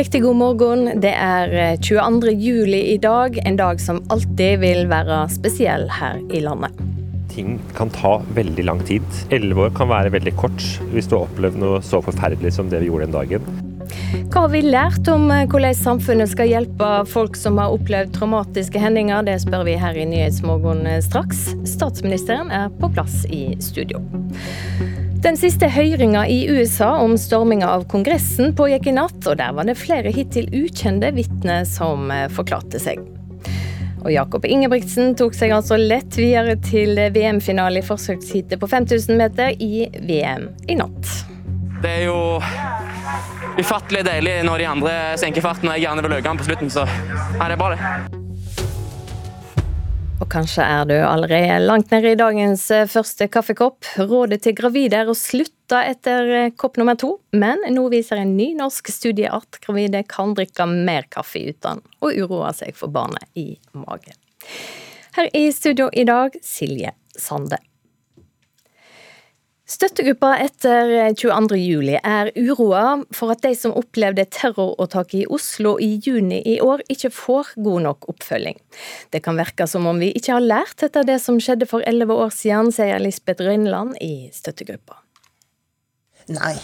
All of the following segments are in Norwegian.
Riktig god morgen. Det er 22. juli i dag, en dag som alltid vil være spesiell her i landet. Ting kan ta veldig lang tid. Elleve år kan være veldig kort hvis du har opplevd noe så forferdelig som det vi gjorde den dagen. Hva har vi lært om hvordan samfunnet skal hjelpe folk som har opplevd traumatiske hendinger? Det spør vi her i Nyhetsmorgen straks. Statsministeren er på plass i studio. Den siste høringa i USA om storminga av Kongressen pågikk i natt, og der var det flere hittil ukjente vitner som forklarte seg. Og Jakob Ingebrigtsen tok seg altså lett videre til VM-finale i forsøksheatet på 5000 meter i VM i natt. Det er jo ufattelig deilig når de andre senker farten og jeg gjerne vil øke den på slutten, så ja, det er bra, det. Kanskje er du allerede langt nede i dagens eh, første kaffekopp. Rådet til gravide er å slutte etter eh, kopp nummer to, men nå viser en ny norsk studie at gravide kan drikke mer kaffe uten å uroe seg for barnet i magen. Her i studio i dag, Silje Sande. Støttegruppa etter 22.07 er uroa for at de som opplevde terroråtaket i Oslo i juni i år, ikke får god nok oppfølging. Det kan virke som om vi ikke har lært etter det som skjedde for elleve år siden, sier Lisbeth Rønland i støttegruppa. Nei,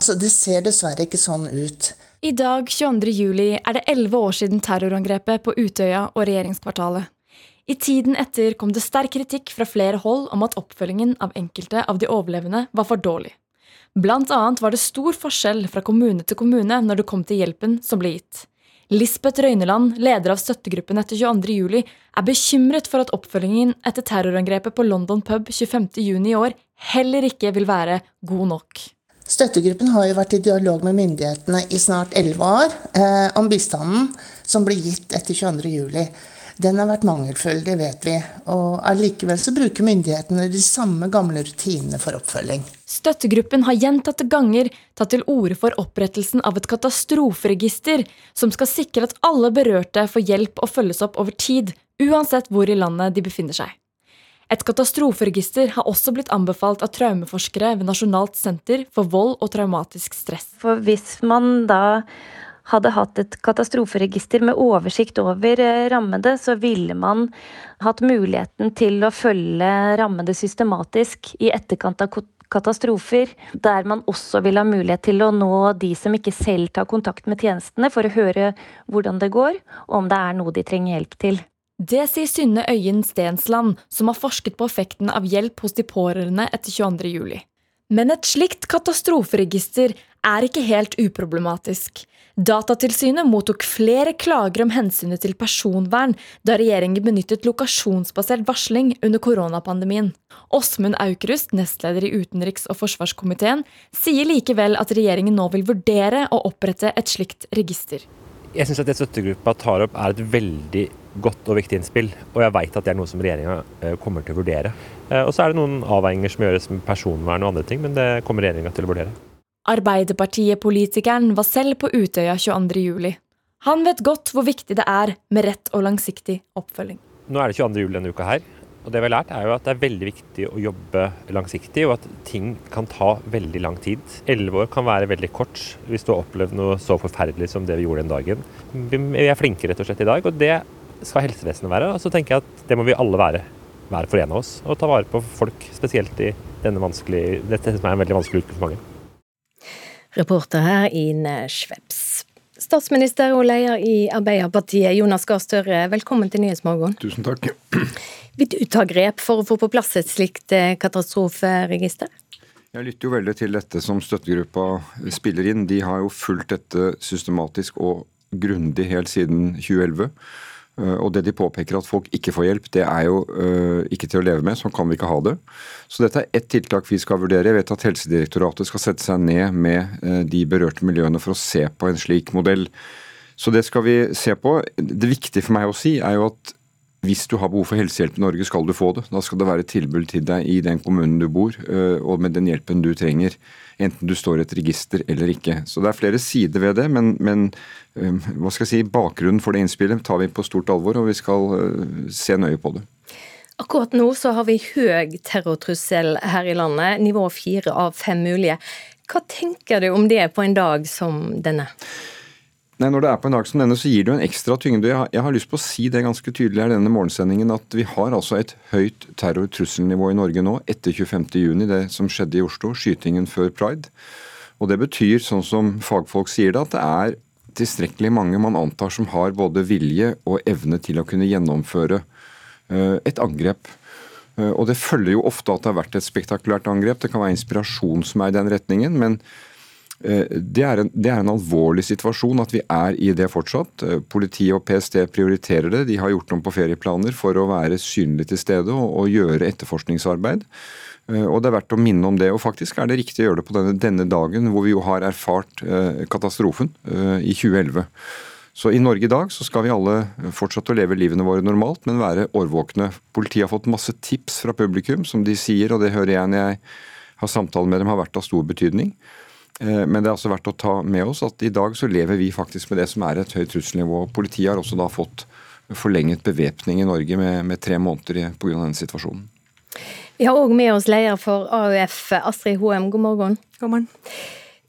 altså det ser dessverre ikke sånn ut. I dag, 22.07, er det elleve år siden terrorangrepet på Utøya og regjeringskvartalet. I tiden etter kom det sterk kritikk fra flere hold om at oppfølgingen av enkelte av de overlevende var for dårlig. Blant annet var det stor forskjell fra kommune til kommune når det kom til hjelpen som ble gitt. Lisbeth Røyneland, leder av støttegruppen etter 22.07, er bekymret for at oppfølgingen etter terrorangrepet på London pub 25.6 i år heller ikke vil være god nok. Støttegruppen har jo vært i dialog med myndighetene i snart elleve år eh, om bistanden som ble gitt etter 22.07. Den har vært mangelfull, det vet vi. Og allikevel så bruker myndighetene de samme gamle rutinene for oppfølging. Støttegruppen har gjentatte ganger tatt til orde for opprettelsen av et katastroferegister som skal sikre at alle berørte får hjelp og følges opp over tid, uansett hvor i landet de befinner seg. Et katastroferegister har også blitt anbefalt av traumeforskere ved Nasjonalt senter for vold og traumatisk stress. For hvis man da hadde hatt et katastroferegister med oversikt over eh, rammede, så ville man hatt muligheten til å følge rammede systematisk i etterkant av katastrofer, der man også vil ha mulighet til å nå de som ikke selv tar kontakt med tjenestene, for å høre hvordan det går, og om det er noe de trenger hjelp til. Det sier Synne Øyen Stensland, som har forsket på effekten av hjelp hos de pårørende etter 22.07. Men et slikt katastroferegister er ikke helt uproblematisk. Datatilsynet mottok flere klager om hensynet til personvern da regjeringen benyttet lokasjonsbasert varsling under koronapandemien. Åsmund Aukrust, nestleder i utenriks- og forsvarskomiteen, sier likevel at regjeringen nå vil vurdere å opprette et slikt register. Jeg syns det støttegruppa tar opp er et veldig godt og viktig innspill, og jeg veit at det er noe som regjeringa eh, kommer til å vurdere. Eh, og så er det noen avveininger som gjøres med personvern og andre ting, men det kommer regjeringa til å vurdere. Arbeiderpartiet-politikeren var selv på Utøya 22.07. Han vet godt hvor viktig det er med rett og langsiktig oppfølging. Nå er det 22.07 denne uka her, og det vi har lært er jo at det er veldig viktig å jobbe langsiktig, og at ting kan ta veldig lang tid. Elleve år kan være veldig kort hvis du har opplevd noe så forferdelig som det vi gjorde den dagen. Vi er flinke rett og slett i dag, og det skal helsevesenet være. Og så tenker jeg at det må vi alle være hver for en av oss. Og ta vare på folk, spesielt i denne dette som er en veldig vanskelig uke for mange. Reporter her Ine Schweps. Statsminister og leder i Arbeiderpartiet, Jonas Gahr Støre, velkommen til Nyhetsmorgen. Tusen takk. Vil du ta grep for å få på plass et slikt eh, katastroferegister? Jeg lytter jo veldig til dette som støttegruppa spiller inn. De har jo fulgt dette systematisk og grundig helt siden 2011. Eh, og det de påpeker at folk ikke får hjelp, det er jo uh, ikke til å leve med. Sånn kan vi ikke ha det. Så dette er ett tiltak vi skal vurdere. Jeg vet at Helsedirektoratet skal sette seg ned med uh, de berørte miljøene for å se på en slik modell. Så det skal vi se på. Det viktige for meg å si er jo at hvis du har behov for helsehjelp i Norge, skal du få det. Da skal det være et tilbud til deg i den kommunen du bor, og med den hjelpen du trenger. Enten du står i et register eller ikke. Så det er flere sider ved det, men, men hva skal jeg si, bakgrunnen for det innspillet tar vi på stort alvor, og vi skal se nøye på det. Akkurat nå så har vi høy terrortrussel her i landet, nivå fire av fem mulige. Hva tenker du om det på en dag som denne? Nei, Når det er på en dag som denne, så gir det jo en ekstra tyngde. Jeg har, jeg har lyst på å si det ganske tydelig her denne morgensendingen, at vi har altså et høyt terrortrusselnivå i Norge nå etter 25.6, det som skjedde i Oslo, skytingen før pride. Og Det betyr, sånn som fagfolk sier det, at det er tilstrekkelig mange man antar som har både vilje og evne til å kunne gjennomføre uh, et angrep. Uh, og Det følger jo ofte at det har vært et spektakulært angrep. Det kan være inspirasjon som er i den retningen. men Eh, det er, en, det er, en, alvorlig situasjon at vi er i det fortsatt. Eh, politiet og PST prioriterer det. De har gjort om på ferieplaner for å være synlig til stede og, og, gjøre etterforskningsarbeid. Eh, og Det er verdt å minne om det. og Faktisk er det riktig å gjøre det på denne, denne dagen hvor vi jo har erfart katastrofen i 2011. Så I Norge i dag så skal vi alle fortsette å leve livene våre normalt, men være årvåkne. Politiet har fått masse tips fra publikum, som de sier, og det hører jeg når jeg har samtaler med dem, har vært av stor betydning. Eh, men det er også verdt å ta med oss at i dag så lever vi faktisk med det som er et høyt trusselnivå. Politiet har også da fått forlenget bevæpning i Norge med, med tre måneder pga. denne situasjonen. Vi har òg med oss leder for AUF, Astrid Hoem. God morgen. God morgen.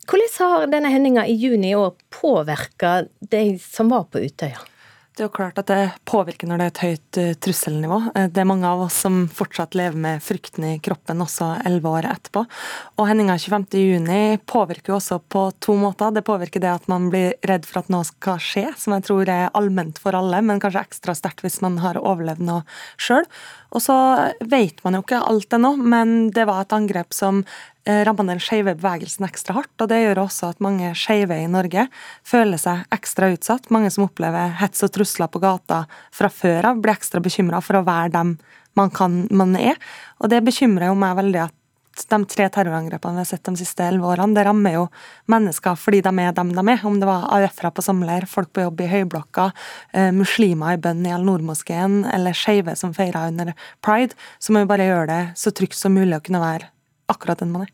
Hvordan har denne hendinga i juni i år påvirka de som var på Utøya? Det er jo klart at det påvirker når det er et høyt uh, trusselnivå. Uh, det er mange av oss som fortsatt lever med frykten i kroppen også elleve år etterpå. Og hendinga 25.6 påvirker jo også på to måter. Det påvirker det at man blir redd for at noe skal skje, som jeg tror er allment for alle, men kanskje ekstra sterkt hvis man har overlevd noe sjøl. Og så vet man jo ikke alt ennå, men det var et angrep som ramma rammer den skeive bevegelsen ekstra hardt. og Det gjør også at mange skeive i Norge føler seg ekstra utsatt. Mange som opplever hets og trusler på gata fra før av, blir ekstra bekymra for å være dem man, kan, man er. Og Det bekymrer jo meg veldig at de tre terrorangrepene vi har sett de siste elleve årene, det rammer jo mennesker fordi de er dem de er. Om det var AUF-ere på sommerleir, folk på jobb i Høyblokka, eh, muslimer i bønn i Al-Noor-moskeen eller skeive som feira under pride, så må vi bare gjøre det så trygt som mulig å kunne være akkurat den man er.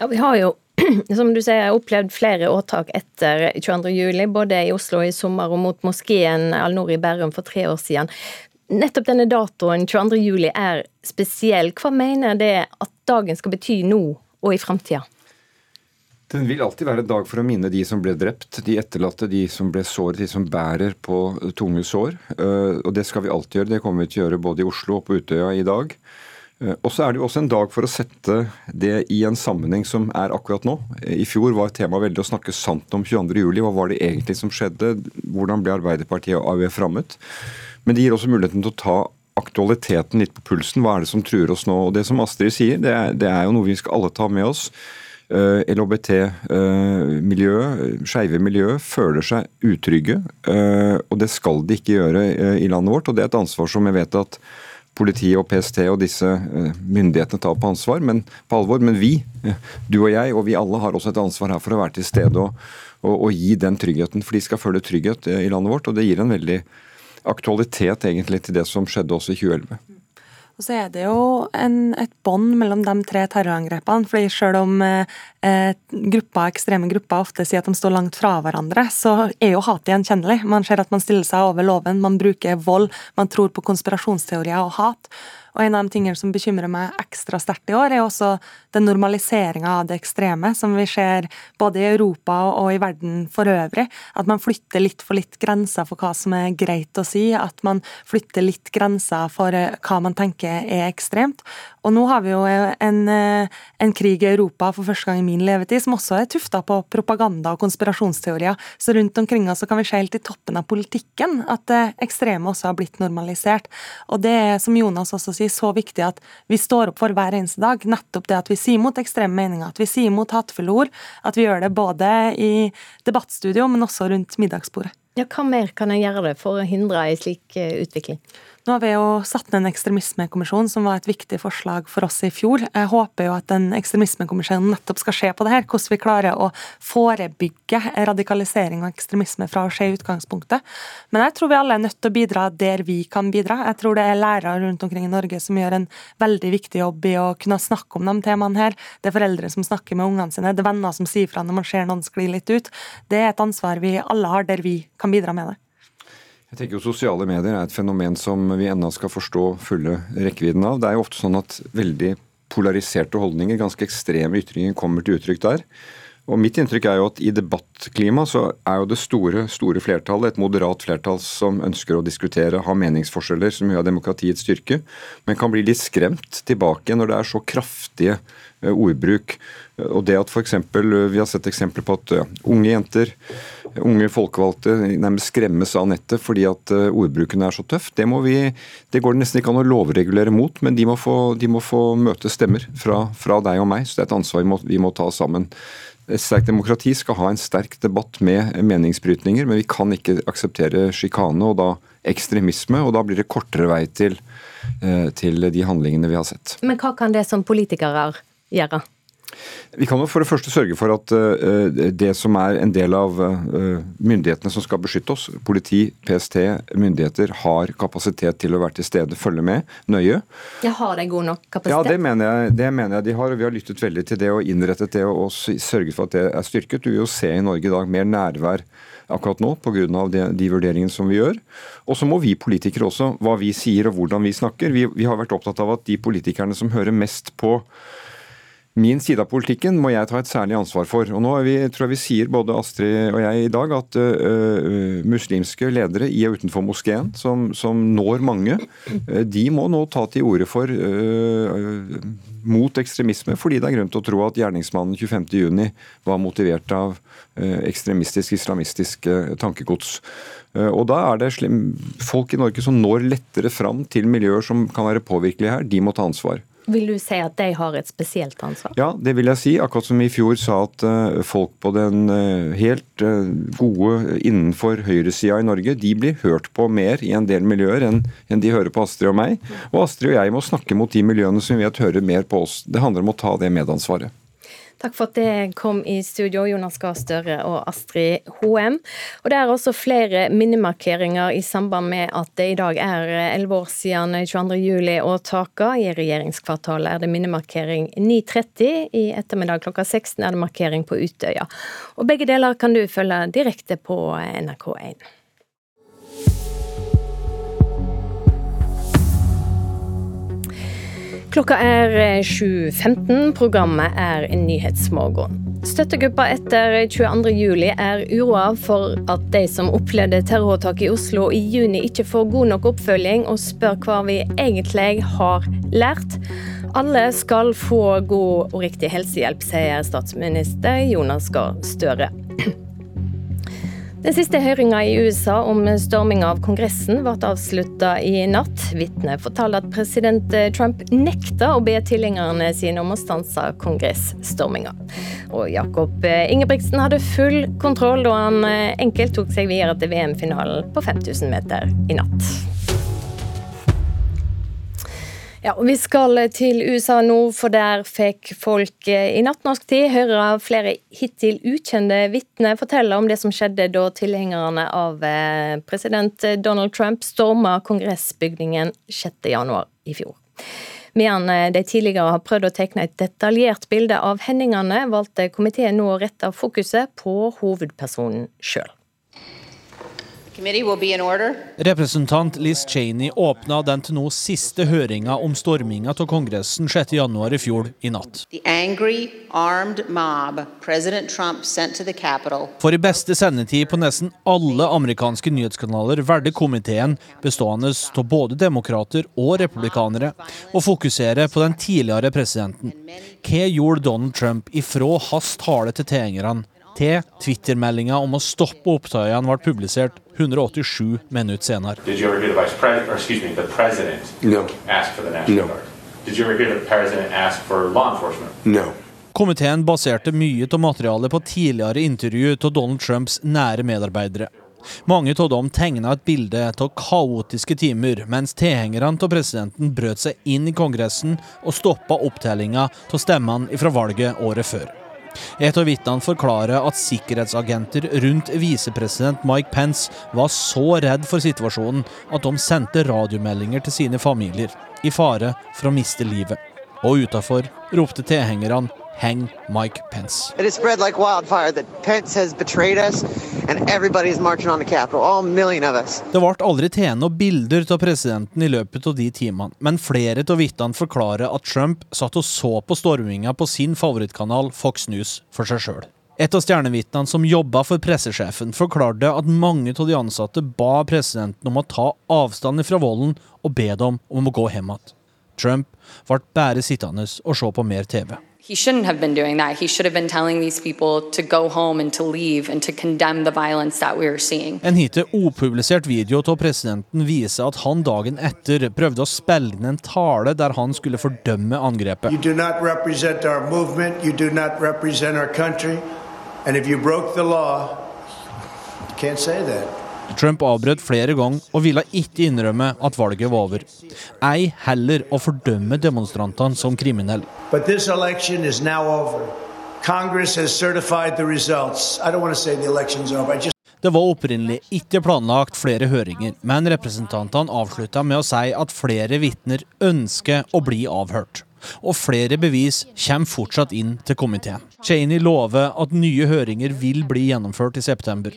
Ja, vi har jo som du sier, opplevd flere åtak etter 22.07, både i Oslo i sommer og mot moskeen Al-Noor i Bærum for tre år siden. Nettopp denne datoen, 22. juli, er spesiell. Hva mener det at dagen skal bety nå og i framtida? Den vil alltid være en dag for å minne de som ble drept, de etterlatte, de som ble såret, de som bærer på tunge sår. Eh, og det skal vi alltid gjøre. Det kommer vi til å gjøre både i Oslo og på Utøya i dag. Eh, og så er det jo også en dag for å sette det i en sammenheng som er akkurat nå. I fjor var temaet veldig å snakke sant om 22.07. Hva var det egentlig som skjedde? Hvordan ble Arbeiderpartiet og AUF rammet? Men det gir også muligheten til å ta aktualiteten litt på pulsen. Hva er det som truer oss nå? Og Det som Astrid sier, det er, det er jo noe vi skal alle ta med oss. Uh, eh, LHBT-miljøet, uh, skeive miljø, føler seg utrygge. Uh, og det skal de ikke gjøre i landet vårt. Og det er et ansvar som jeg vet at politiet og PST og disse eh, myndighetene tar på ansvar, men på alvor. Men vi, eh, du og jeg og vi alle har også et ansvar her for å være til stede og, og, og gi den tryggheten. For de skal føle trygghet eh, i landet vårt, og det gir en veldig aktualitet egentlig til det som skjedde også i 2011. Og så er det jo en, et bånd mellom de tre terrorangrepene. fordi selv om eh, grupper, ekstreme grupper ofte sier at de står langt fra hverandre, så er jo hatet gjenkjennelig. Man ser at man stiller seg over loven, man bruker vold, man tror på konspirasjonsteorier og hat. Og en av de tingene som bekymrer meg ekstra sterkt i år, er også den normaliseringa av det ekstreme som vi ser både i Europa og i verden for øvrig. At man flytter litt for litt grenser for hva som er greit å si. At man flytter litt grenser for eh, hva man tenker er ekstremt. Og nå har vi jo en, eh, en krig i Europa for første gang i min levetid som også er tufta på propaganda og konspirasjonsteorier. Så rundt omkring oss kan vi se helt i toppen av politikken at det ekstreme også har blitt normalisert. Og det er, som Jonas også sier, si, så viktig at vi står opp for hver eneste dag. Nettopp det at vi sier mot ekstreme meninger, at vi sier mot hatefulle ord. At vi gjør det både i debattstudio, men også rundt middagsbordet. Ja, Hva mer kan en gjøre det for å hindre en slik eh, utvikling? Nå har vi jo satt ned en ekstremismekommisjon, som var et viktig forslag for oss i fjor. Jeg håper jo at den ekstremismekommisjonen nettopp skal se på det her, hvordan vi klarer å forebygge radikalisering og ekstremisme fra å skje i utgangspunktet. Men jeg tror vi alle er nødt til å bidra der vi kan bidra. Jeg tror det er lærere rundt omkring i Norge som gjør en veldig viktig jobb i å kunne snakke om de temaene her. Det er foreldre som snakker med ungene sine, det er venner som sier fra når man ser noen skli litt ut. Det er et ansvar vi alle har, der vi kan bidra med det. Jeg tenker jo Sosiale medier er et fenomen som vi ennå skal forstå fulle rekkevidden av. Det er jo ofte sånn at veldig polariserte holdninger, ganske ekstreme ytringer, kommer til uttrykk der. Og Mitt inntrykk er jo at i debattklima så er jo det store store flertallet et moderat flertall som ønsker å diskutere, ha meningsforskjeller, som gjør demokratiets styrke, men kan bli litt skremt tilbake når det er så kraftige eh, ordbruk. Og det at f.eks. vi har sett eksempler på at unge jenter, unge folkevalgte, nærmest skremmes av nettet fordi at ordbruken er så tøff, det, vi, det går det nesten ikke an å lovregulere mot, men de må få, de må få møte stemmer fra, fra, deg og meg. Så det er et ansvar vi må, vi må ta sammen. Et sterkt demokrati skal ha en sterk debatt med meningsbrytninger, men vi kan ikke akseptere sjikane og da ekstremisme, og da blir det kortere vei til, eh, til de handlingene vi har sett. Men hva kan det som politikere gjøre? Vi kan jo for det første sørge for at uh, det som er en del av uh, myndighetene som skal beskytte oss, politi, PST, myndigheter, har kapasitet til å være til stede, følge med nøye. Ja, Har de god nok kapasitet? Ja, det mener, jeg, det mener jeg de har. og Vi har lyttet veldig til det og innrettet det og sørget for at det er styrket. Du vil jo se i Norge i dag mer nærvær akkurat nå pga. De, de vurderingene som vi gjør. Og så må vi politikere også, hva vi sier og hvordan vi snakker. Vi, vi har vært opptatt av at de politikerne som hører mest på Min side av politikken må jeg ta et særlig ansvar for. Og nå vi, tror jeg vi sier, både Astrid og jeg i dag, at uh, muslimske ledere i og utenfor moskeen, som, som når mange, uh, de må nå ta til orde for uh, mot ekstremisme, fordi det er grunn til å tro at gjerningsmannen 25.6 var motivert av ekstremistisk, islamistisk tankegods. Og da er det folk i Norge som når lettere fram til miljøer som kan være påvirkelige her, de må ta ansvar. Vil du si at de har et spesielt ansvar? Ja, det vil jeg si. Akkurat som i fjor sa at uh, folk på den uh, helt uh, gode innenfor høyresida i Norge, de blir hørt på mer i en del miljøer enn de hører på Astrid og meg. Og Astrid og jeg må snakke mot de miljøene som vi vet hører mer på oss. Det handler om å ta det medansvaret. Takk for at det kom i studio, Jonas Gahr Støre og Astrid Hoem. Og Det er også flere minnemarkeringer i samband med at det i dag er elleve år siden 22.07-åtaket. I regjeringskvartalet er det minnemarkering 9.30. I ettermiddag klokka 16 er det markering på Utøya. Og Begge deler kan du følge direkte på NRK1. Klokka er 7.15. Eh, Programmet er Nyhetsmorgen. Støttegruppa etter 22.07 er uroa for at de som opplevde terroråtaket i Oslo i juni ikke får god nok oppfølging, og spør hva vi egentlig har lært. Alle skal få god og riktig helsehjelp, sier statsminister Jonas Gahr Støre. Den siste høringa i USA om storming av Kongressen ble avslutta i natt. Vitner fortalte at president Trump nekta å be tilhengerne sine om å stanse kongressstorminga. Og Jakob Ingebrigtsen hadde full kontroll da han enkelt tok seg videre til VM-finalen på 5000 meter i natt. Ja, og Vi skal til USA nå, for der fikk folk eh, i natt norsk tid høre flere hittil ukjente vitner fortelle om det som skjedde da tilhengerne av eh, president Donald Trump storma kongressbygningen 6.1 i fjor. Medan eh, de tidligere har prøvd å tegne et detaljert bilde av hendelsene, valgte komiteen nå å rette fokuset på hovedpersonen sjøl. Representant Liz Cheney åpna den til nå siste høringa om storminga av Kongressen 6.1 i fjor i natt. For i beste sendetid på nesten alle amerikanske nyhetskanaler valgte komiteen, bestående av både demokrater og republikanere, å fokusere på den tidligere presidenten. Hva gjorde Donald Trump ifra hans tale til tilhengerne til Twitter-meldinga om å stoppe opptøyene ble publisert 187 minutter senere. Komiteen baserte mye av materialet på tidligere intervju av Donald Trumps nære medarbeidere. Mange av dem tegna et bilde av kaotiske timer, mens tilhengerne av presidenten brøt seg inn i Kongressen og stoppa opptellinga av stemmene fra valget året før. Et av vitnene forklarer at sikkerhetsagenter rundt visepresident Mike Pence var så redd for situasjonen at de sendte radiomeldinger til sine familier, i fare for å miste livet. Og utafor ropte tilhengerne hang Mike Pence. It has spread like wildfire that Pence has betrayed us and everybody's marching on the Capitol, all million of us. Det ble aldri tatt noen bilder av presidenten i løpet av de timene, men flere av vitnene forklarer at Trump satt og så på storminga på sin favorittkanal Fox News for seg sjøl. Et av stjernevitnene som jobba for pressesjefen, forklarte at mange av de ansatte ba presidenten om å ta avstand fra volden og be dem om å gå hjem igjen. Trump ble bare sittende og se på mer TV. He shouldn't have been doing that. He should have been telling these people to go home and to leave and to condemn the violence that we were seeing. En hittil opublisert video av presidenten viser at han dagen etter prøvde å spille inn en tale der han skulle fordømme angrepet. You do not represent our movement, you do not represent our country, and if you broke the law, you can't say that. Trump avbrøt flere ganger og ville ikke innrømme at valget var over. Ei heller å fordømme demonstrantene som kriminelle. Det var opprinnelig ikke planlagt flere høringer, men representantene avslutta med å si at flere vitner ønsker å bli avhørt. Og flere bevis kommer fortsatt inn til komiteen. Cheney lover at nye høringer vil bli gjennomført i september.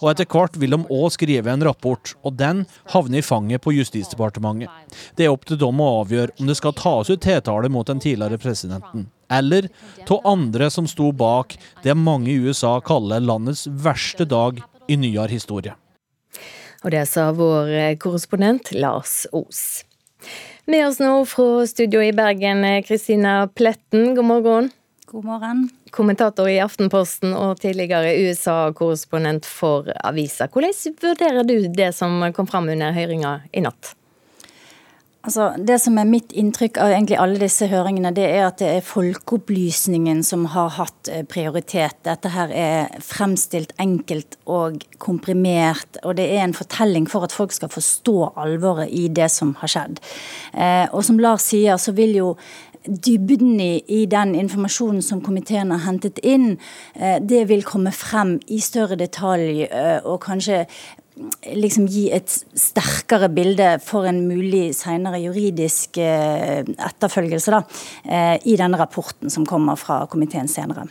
Og etter hvert vil de òg skrive en rapport, og den havner i fanget på Justisdepartementet. Det er opp til dem å avgjøre om det skal tas ut tiltale mot den tidligere presidenten. Eller av andre som sto bak det mange i USA kaller landets verste dag i nyere historie. Og det sa vår korrespondent Lars Os. Med oss nå fra studio i Bergen, Kristina Pletten, god morgen. God morgen. Kommentator i Aftenposten og tidligere USA-korrespondent for avisa. Hvordan vurderer du det som kom fram under høringa i natt? Altså, det som er mitt inntrykk av egentlig alle disse høringene, det er at det er folkeopplysningen som har hatt eh, prioritet. Dette her er fremstilt enkelt og komprimert, og det er en fortelling for at folk skal forstå alvoret i det som har skjedd. Eh, og som Lars sier, så vil jo dybden i, i, den informasjonen som komiteen har hentet inn, eh, det vil komme frem i større detalj, og kanskje liksom gi et sterkere bilde for en mulig senere juridisk eh, etterfølgelse da, eh, i denne rapporten som kommer fra komiteen senere.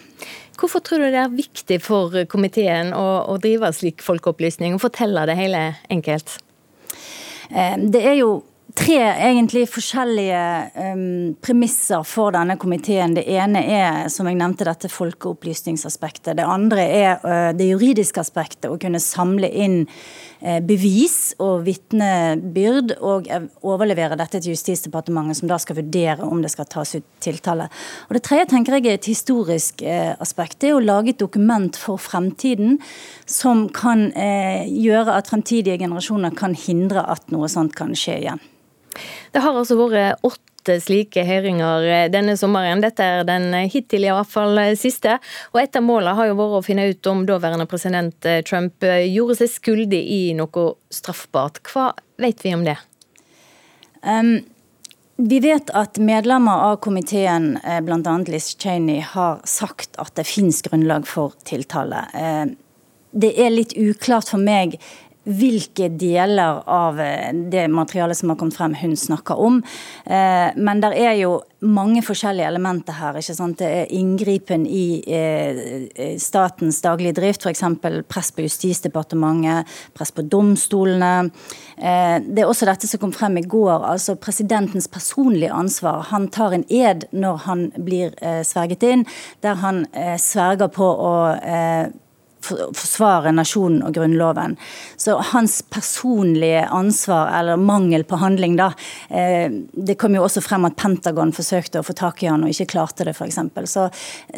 Hvorfor tror du det er viktig for komiteen å, å drive slik folkeopplysning og fortelle det hele enkelt? Eh, det er jo tre egentlig forskjellige um, premisser for denne komiteen. Det ene er som jeg nevnte, dette folkeopplysningsaspektet. Det andre er uh, det juridiske aspektet. Å kunne samle inn bevis og vitnebyrd og overlevere dette til Justisdepartementet, som da skal vurdere om det skal tas ut tiltale. Og Det tredje tenker jeg er et historisk aspekt. Det er å lage et dokument for fremtiden som kan gjøre at fremtidige generasjoner kan hindre at noe sånt kan skje igjen. Det har altså vært åtte slike høringer eh, denne sommeren. Dette er den eh, hittil i hvert fall eh, siste. Og et av målene har jo vært å finne ut om daværende president Trump gjorde seg skyldig i noe straffbart. Hva vet vi om det? Um, vi vet at medlemmer av komiteen, bl.a. Liz Cheney, har sagt at det finnes grunnlag for tiltale. Det er litt uklart for meg hvilke deler av eh, det materialet som har kommet frem, hun snakker om. Eh, men det er jo mange forskjellige elementer her. ikke sant? Det er inngripen i eh, statens daglige drift, f.eks. press på Justisdepartementet, press på domstolene. Det er også dette som kom frem i går, altså presidentens personlige ansvar. Han tar en ed når han blir sverget inn, der han sverger på å forsvare nasjonen og grunnloven. Så hans personlige ansvar, eller mangel på handling, da eh, Det kom jo også frem at Pentagon forsøkte å få tak i han og ikke klarte det, f.eks. Så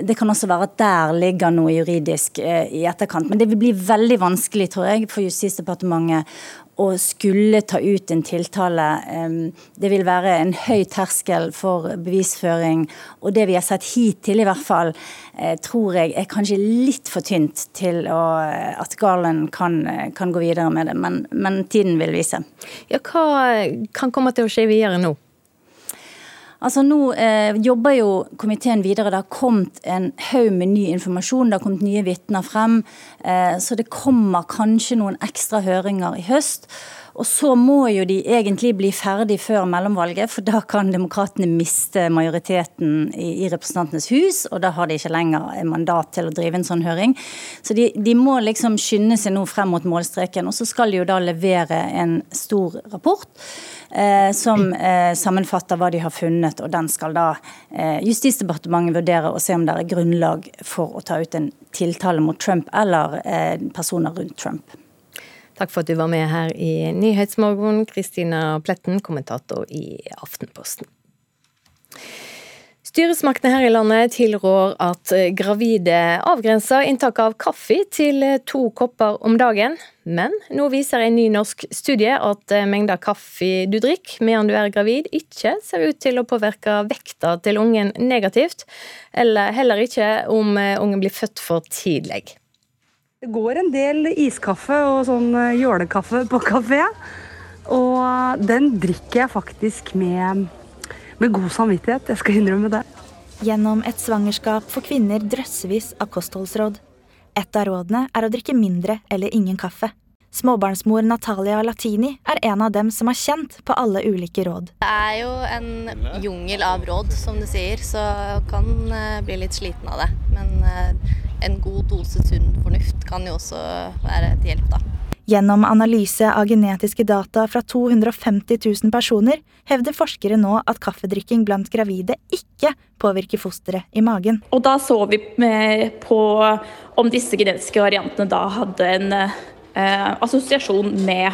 det kan også være at der ligger noe juridisk eh, i etterkant. Men det vil bli veldig vanskelig, tror jeg, for Justisdepartementet å skulle ta ut en tiltale. Det vil være en høy terskel for bevisføring. Og det vi har sett hittil, i hvert fall, eh, tror jeg er kanskje litt for tynt til å, at Garland kan, kan, gå videre med det. Men, men tiden vil vise. Ja, hva kan komme til å skje videre nå? Altså Nå eh, jobber jo komiteen videre. Det har kommet en haug med ny informasjon. Det har kommet nye vitner frem. Eh, så det kommer kanskje noen ekstra høringer i høst. Og så må jo de egentlig bli ferdig før mellomvalget, for da kan demokratene miste majoriteten i, i Representantenes hus, og da har de ikke lenger mandat til å drive en sånn høring. Så de, de må liksom skynde seg nå frem mot målstreken, og så skal de jo da levere en stor rapport. Eh, som eh, sammenfatter hva de har funnet, og den skal da eh, Justisdepartementet vurdere og se om det er grunnlag for å ta ut en tiltale mot Trump eller eh, personer rundt Trump. Takk for at du var med her i Nyhetsmorgen, Kristina Pletten, kommentator i Aftenposten. Styresmaktene her i landet tilrår at gravide avgrenser inntak av kaffe til to kopper om dagen. Men nå viser en ny norsk studie at mengda kaffe du drikker mens du er gravid, ikke ser ut til å påvirke vekta til ungen negativt, eller heller ikke om ungen blir født for tidlig. Det går en del iskaffe og sånn eh, jålekaffe på kafé. Og den drikker jeg faktisk med, med god samvittighet. Jeg skal innrømme det. Gjennom et svangerskap får kvinner drøssevis av kostholdsråd. Et av rådene er å drikke mindre eller ingen kaffe. Småbarnsmor Natalia Latini er en av dem som er kjent på alle ulike råd. Det er jo en jungel av råd, som du sier, så kan eh, bli litt sliten av det. Men eh, en god dose sunn fornuft kan jo også være til hjelp, da. Gjennom analyse av genetiske data fra 250 000 personer hevder forskere nå at kaffedrikking blant gravide ikke påvirker fosteret i magen. Og da så vi på om disse genetiske variantene da hadde en eh, assosiasjon med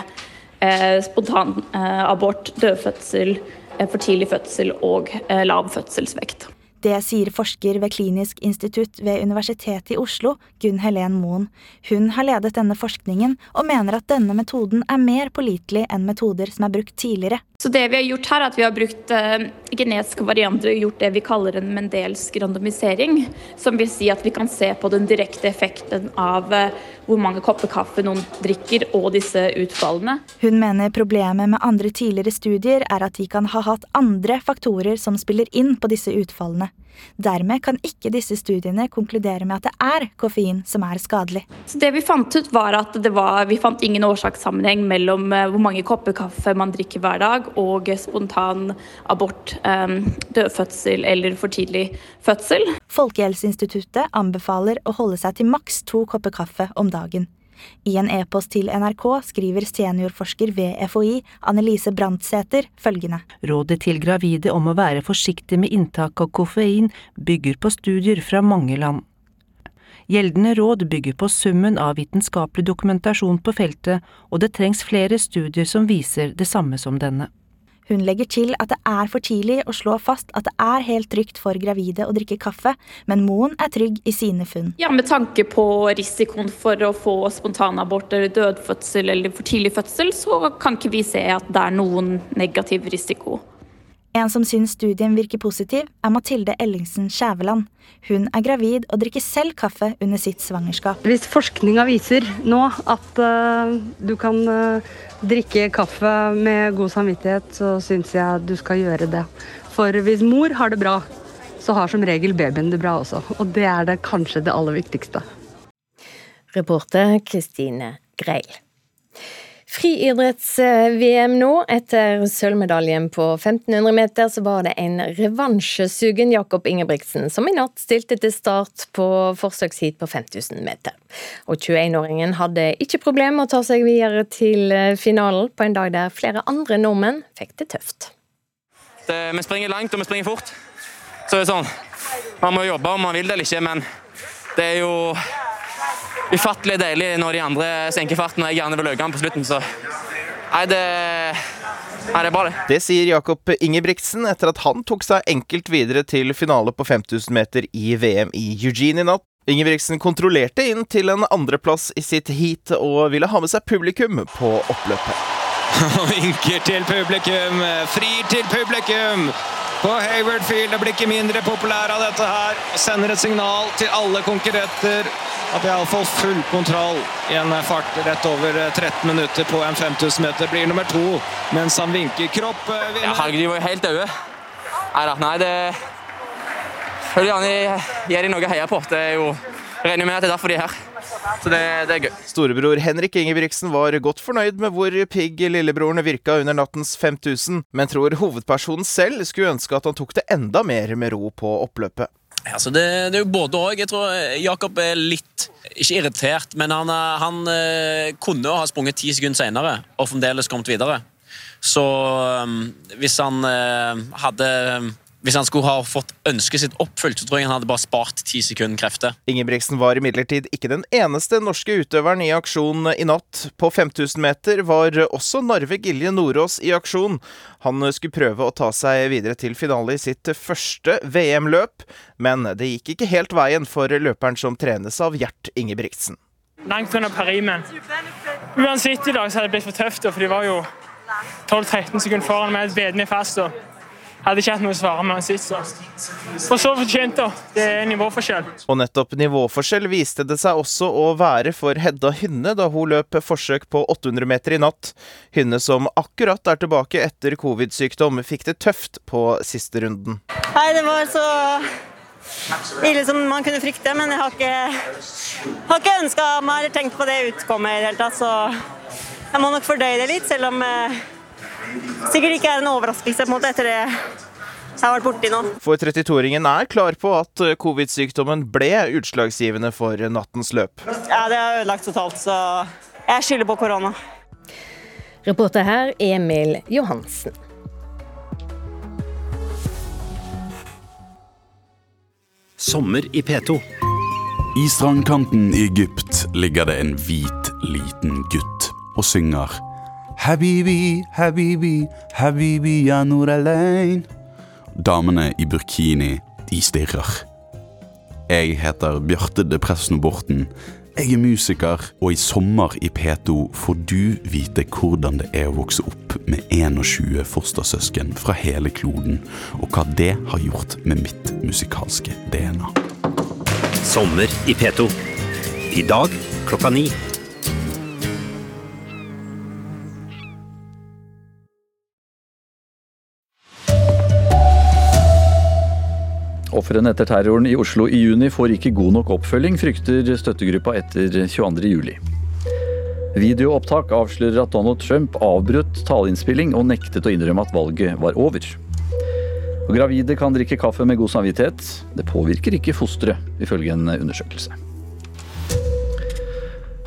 eh, spontanabort, eh, dødfødsel, eh, for tidlig fødsel og eh, lav fødselsvekt. Det sier forsker ved Klinisk institutt ved Universitetet i Oslo, Gunn Helen Moen. Hun har ledet denne forskningen, og mener at denne metoden er mer pålitelig enn metoder som er brukt tidligere. Så det vi har gjort her, er at vi har brukt uh, genetiske varianter og gjort det vi kaller en mendelsk randomisering. Som vil si at vi kan se på den direkte effekten av uh, hvor mange kopper kaffe noen drikker og disse utfallene. Hun mener problemet med andre tidligere studier er at de kan ha hatt andre faktorer som spiller inn på disse utfallene. Dermed kan ikke disse studiene konkludere med at det er koffein som er skadelig. Så det Vi fant ut var at var, vi fant ingen årsakssammenheng mellom eh, hvor mange kopper kaffe man drikker hver dag og spontan abort, eh, dødfødsel eller for tidlig fødsel. Folkehelseinstituttet anbefaler å holde seg til maks to kopper kaffe om dagen. I en e-post til NRK skriver seniorforsker ved FHI Annelise Brandsæter følgende. Rådet til gravide om å være forsiktig med inntak av koffein bygger på studier fra mange land. Gjeldende råd bygger på summen av vitenskapelig dokumentasjon på feltet, og det trengs flere studier som viser det samme som denne. Hun legger til at det er for tidlig å slå fast at det er helt trygt for gravide å drikke kaffe, men Moen er trygg i sine funn. Ja, Med tanke på risikoen for å få spontanabort eller dødfødsel eller for tidlig fødsel, så kan ikke vi se at det er noen negativ risiko. En som syns studien virker positiv, er Mathilde Ellingsen Skjæveland. Hun er gravid og drikker selv kaffe under sitt svangerskap. Hvis forskninga viser nå at uh, du kan uh, drikke kaffe med god samvittighet, så syns jeg du skal gjøre det. For hvis mor har det bra, så har som regel babyen det bra også. Og det er det kanskje det aller viktigste. Reporter Kristine Greil. Friidretts-VM nå. Etter sølvmedaljen på 1500 meter, så var det en revansjesugen Jakob Ingebrigtsen som i natt stilte til start på forsøksheat på 5000 meter. Og 21-åringen hadde ikke problem med å ta seg videre til finalen på en dag der flere andre nordmenn fikk det tøft. Det, vi springer langt og vi springer fort. Så det er sånn, Man må jobbe om man vil det eller ikke, men det er jo ufattelig deilig når de andre senker farten og jeg gjerne vil øke den på slutten. Så nei, det, nei, det er bra, det. Det sier Jakob Ingebrigtsen etter at han tok seg enkelt videre til finale på 5000 meter i VM i Eugene i natt. Ingebrigtsen kontrollerte inn til en andreplass i sitt heat og ville ha med seg publikum på oppløpet. Vinker til publikum, frir til publikum på Hayward Field. Det blir ikke mindre populær av dette her. Sender et signal til alle konkurrenter at de iallfall full kontroll i en fart rett over 13 eh, minutter på en 5000 meter. Blir nummer to mens han vinker. Kropp eh. Ja, herregud, de var jo helt døde. Nei det vil gjerne gi dem noe å heie på. Det er jo regner med at det er derfor de er her. Så det, det er gøy. Storebror Henrik Ingebrigtsen var godt fornøyd med hvor pigg lillebroren virka under nattens 5000, men tror hovedpersonen selv skulle ønske at han tok det enda mer med ro på oppløpet. Altså det, det, er jo både òg. Jeg tror Jakob er litt Ikke irritert, men han, han kunne ha sprunget ti sekunder senere og fremdeles kommet videre. Så hvis han hadde hvis han skulle ha fått ønsket sitt oppfylt, så tror jeg han hadde bare spart ti sekunder krefter. Ingebrigtsen var imidlertid ikke den eneste norske utøveren i aksjon i natt. På 5000 meter var også Narve Gilje Nordås i aksjon. Han skulle prøve å ta seg videre til finale i sitt første VM-løp, men det gikk ikke helt veien for løperen som trenes av Gjert Ingebrigtsen. Langt under Paris, men uansett i dag så hadde det blitt for tøft, for de var jo 12-13 sekunder foran meg, meg fast. og hadde ikke hatt noe å svare med sist. For så fortjent, da. Det er nivåforskjell. Og nettopp nivåforskjell viste det seg også å være for Hedda Hynne da hun løp forsøk på 800 meter i natt. Hynne som akkurat er tilbake etter covid-sykdom, fikk det tøft på siste runden. Nei, det var så ille som man kunne frykte, men jeg har ikke, har ikke ønska meg eller tenkt på det utkommet i det hele tatt, så jeg må nok fordøye det litt, selv om eh, sikkert ikke er en overraskelse på en måte etter det jeg har vært borti nå. For 32-åringen er klar på at eh, covid-sykdommen ble utslagsgivende for nattens løp. Ja, det er ødelagt totalt, så jeg skylder på korona. Reporter her Emil Johansen. Sommer i P2. I strandkanten i Egypt ligger det en hvit, liten gutt og synger Habibi, habibi, habibi ya nur alain. Damene i burkini, de stirrer. Jeg heter Bjarte de Presno Borten. Jeg er musiker, og i sommer i P2 får du vite hvordan det er å vokse opp med 21 fostersøsken fra hele kloden, og hva det har gjort med mitt musikalske DNA. Sommer i P2. I dag klokka ni. Ofrene etter terroren i Oslo i juni får ikke god nok oppfølging, frykter støttegruppa etter 22.07. Videoopptak avslører at Donald Trump avbrøt taleinnspilling og nektet å innrømme at valget var over. Og gravide kan drikke kaffe med god samvittighet. Det påvirker ikke fosteret, ifølge en undersøkelse.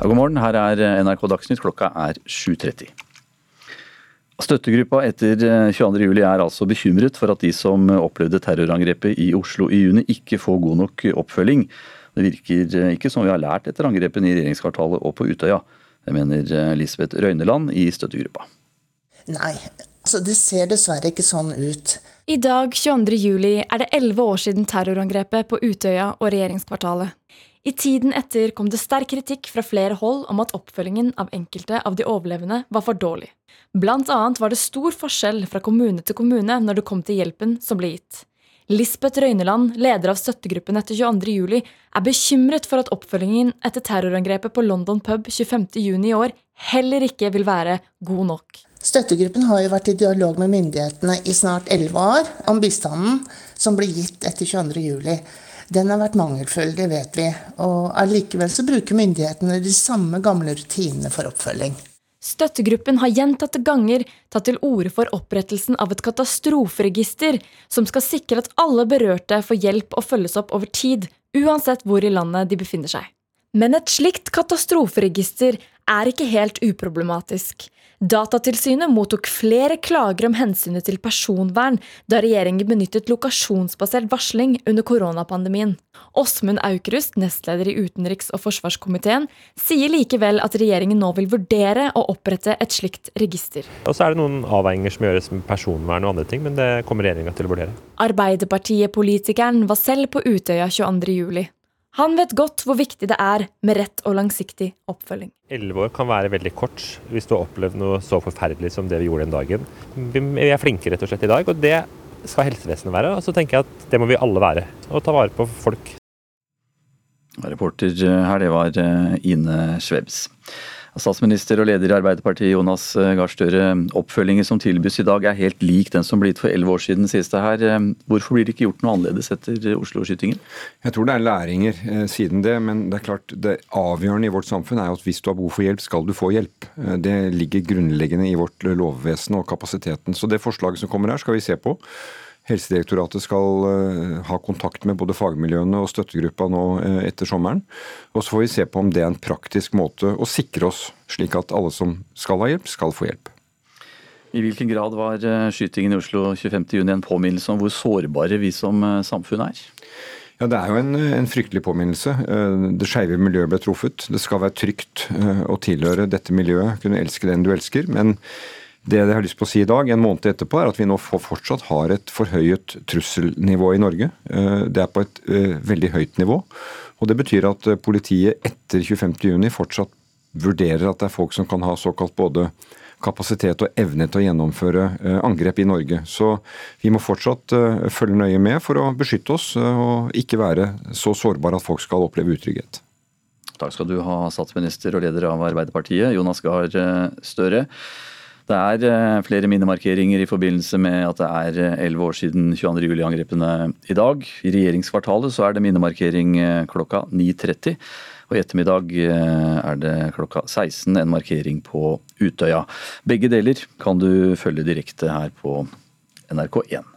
Ja, god morgen, her er NRK Dagsnytt. Klokka er 7.30. Støttegruppa etter 22.07 eh, er altså bekymret for at de som opplevde terrorangrepet i Oslo i juni ikke får god nok oppfølging. Det virker eh, ikke som vi har lært etter angrepene i regjeringskvartalet og på Utøya. Det mener eh, Lisbeth Røyneland i støttegruppa. Nei, altså det ser dessverre ikke sånn ut. I dag 22.07 er det elleve år siden terrorangrepet på Utøya og regjeringskvartalet. I tiden etter kom det sterk kritikk fra flere hold om at oppfølgingen av enkelte av de overlevende var for dårlig. Blant annet var det stor forskjell fra kommune til kommune når det kom til hjelpen som ble gitt. Lisbeth Røyneland, leder av støttegruppen etter 22.07, er bekymret for at oppfølgingen etter terrorangrepet på London pub 25.6 i år heller ikke vil være god nok. Støttegruppen har jo vært i dialog med myndighetene i snart elleve år om bistanden som ble gitt etter 22.07. Den har vært mangelfull, det vet vi. Og allikevel så bruker myndighetene de samme gamle rutinene for oppfølging. Støttegruppen har gjentatte ganger tatt til orde for opprettelsen av et katastroferegister som skal sikre at alle berørte får hjelp og følges opp over tid, uansett hvor i landet de befinner seg. Men et slikt katastroferegister er ikke helt uproblematisk. Datatilsynet mottok flere klager om hensynet til personvern da regjeringen benyttet lokasjonsbasert varsling under koronapandemien. Åsmund Aukrust, nestleder i utenriks- og forsvarskomiteen, sier likevel at regjeringen nå vil vurdere å opprette et slikt register. Og så er det noen avveininger som gjøres med personvern og andre ting, men det kommer regjeringa til å vurdere. Arbeiderpartiet-politikeren var selv på Utøya 22.07. Han vet godt hvor viktig det er med rett og langsiktig oppfølging. Elleve år kan være veldig kort hvis du har opplevd noe så forferdelig som det vi gjorde den dagen. Vi er flinke rett og slett i dag, og det skal helsevesenet være. Og så tenker jeg at det må vi alle være. Og ta vare på folk. Reporter her, det var eh, Ine Svebs. Statsminister og leder i Arbeiderpartiet Jonas eh, Gahr Støre, oppfølgingen som tilbys i dag er helt lik den som ble gitt for elleve år siden, sies det her. Eh, hvorfor blir det ikke gjort noe annerledes etter Oslo-skytingen? Jeg tror det er læringer eh, siden det, men det er klart det avgjørende i vårt samfunn er at hvis du har behov for hjelp, skal du få hjelp. Eh, det ligger grunnleggende i vårt lovvesen og kapasiteten. Så det forslaget som kommer her, skal vi se på. Helsedirektoratet skal uh, ha kontakt med både fagmiljøene og støttegruppa nå uh, etter sommeren. Og så får vi se på om det er en praktisk måte å sikre oss, slik at alle som skal ha hjelp, skal få hjelp. I hvilken grad var uh, skytingen i Oslo 25.6 en påminnelse om hvor sårbare vi som samfunn er? Ja, Det er jo en, en fryktelig påminnelse. Det skeive miljøet ble truffet. Det skal være trygt å tilhøre dette miljøet, kunne elske den du elsker. men det jeg har lyst på å si i dag, en måned etterpå, er at vi nå fortsatt har et forhøyet trusselnivå i Norge. Eh, det er på et eh, veldig høyt nivå. Og Det betyr at eh, politiet etter 25.6 fortsatt vurderer at det er folk som kan ha såkalt både kapasitet og evne til å gjennomføre angrep i Norge. Så vi må fortsatt følge nøye med for å beskytte oss og ikke være så sårbare at folk skal oppleve utrygghet. Takk skal du ha, statsminister og leder av Arbeiderpartiet, Jonas Gahr Støre. Det er eh, flere minnemarkeringer i forbindelse med at det er eh, elleve år siden 22.07-angrepene i dag. I regjeringskvartalet så er det minnemarkering eh, klokka 9.30. Og i ettermiddag er det klokka 16 en markering på Utøya. Begge deler kan du følge direkte her på NRK1.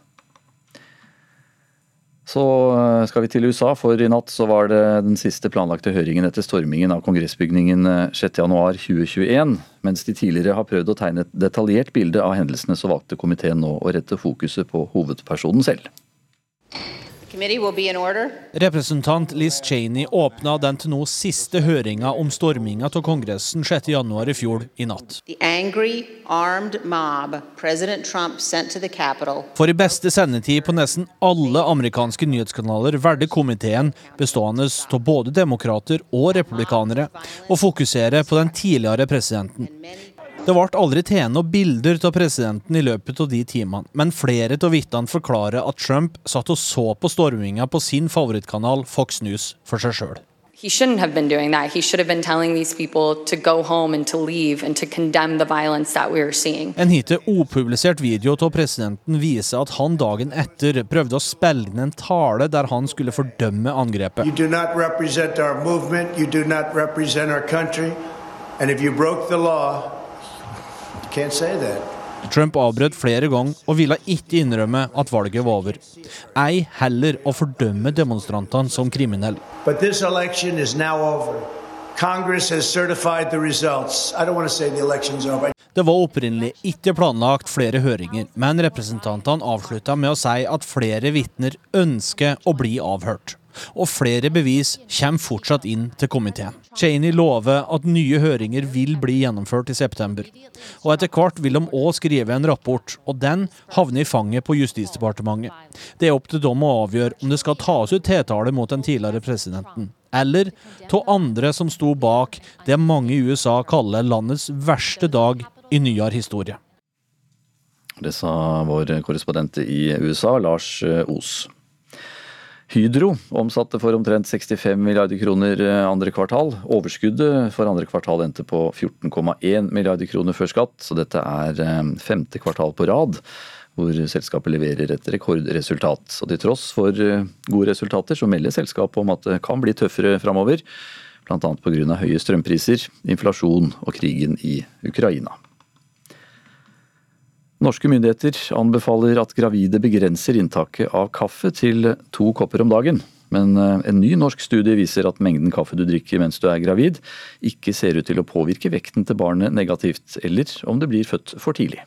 Så eh, skal vi til USA, for i natt så var det den siste planlagte høringen etter stormingen av kongressbygningen 6.1.2021. Eh, Mens de tidligere har prøvd å tegne et detaljert bilde av hendelsene, så valgte komiteen nå å rette fokuset på hovedpersonen selv. Representant Liz Cheney åpna den til nå siste høringa om storminga av Kongressen 6.1 i fjor i natt. For i beste sendetid på nesten alle amerikanske nyhetskanaler valgte komiteen, bestående av både demokrater og republikanere, å fokusere på den tidligere presidenten. Det ble aldri tatt noen bilder av presidenten i løpet av de timene, men flere av vitnene forklarer at Trump satt og så på storminga på sin favorittkanal Fox News for seg sjøl. He shouldn't have been doing that. He should have been telling these people to go home and to leave and to condemn the violence that we were seeing. En hittil opublisert video av presidenten viser at han dagen etter prøvde å spille inn en tale der han skulle fordømme angrepet. You do not represent our movement, you do not represent our country, and if you broke the law, Trump avbrøt flere ganger og ville ikke innrømme at valget var over. Ei heller å fordømme demonstrantene som kriminelle. Det var opprinnelig ikke planlagt flere høringer, men representantene avslutta med å si at flere vitner ønsker å bli avhørt og flere bevis kommer fortsatt inn til komiteen. Cheney lover at nye høringer vil bli gjennomført i september. Og etter hvert vil de òg skrive en rapport, og den havner i fanget på Justisdepartementet. Det er opp til dem å avgjøre om det skal tas ut tiltale mot den tidligere presidenten, eller av andre som sto bak det mange i USA kaller landets verste dag i nyere historie. Det sa vår korrespondent i USA, Lars Os. Hydro omsatte for omtrent 65 milliarder kroner eh, andre kvartal. Overskuddet for andre kvartal endte på 14,1 milliarder kroner før skatt, så dette er eh, femte kvartal på rad hvor selskapet leverer et rekordresultat. Og til tross for eh, gode resultater, så melder selskapet om at det kan bli tøffere framover. Bl.a. pga. høye strømpriser, inflasjon og krigen i Ukraina. Norske myndigheter anbefaler at gravide begrenser inntaket av kaffe til to kopper om dagen. Men eh, en ny norsk studie viser at mengden kaffe du drikker mens du er gravid, ikke ser ut til å påvirke vekten til barnet negativt, eller om det blir født for tidlig.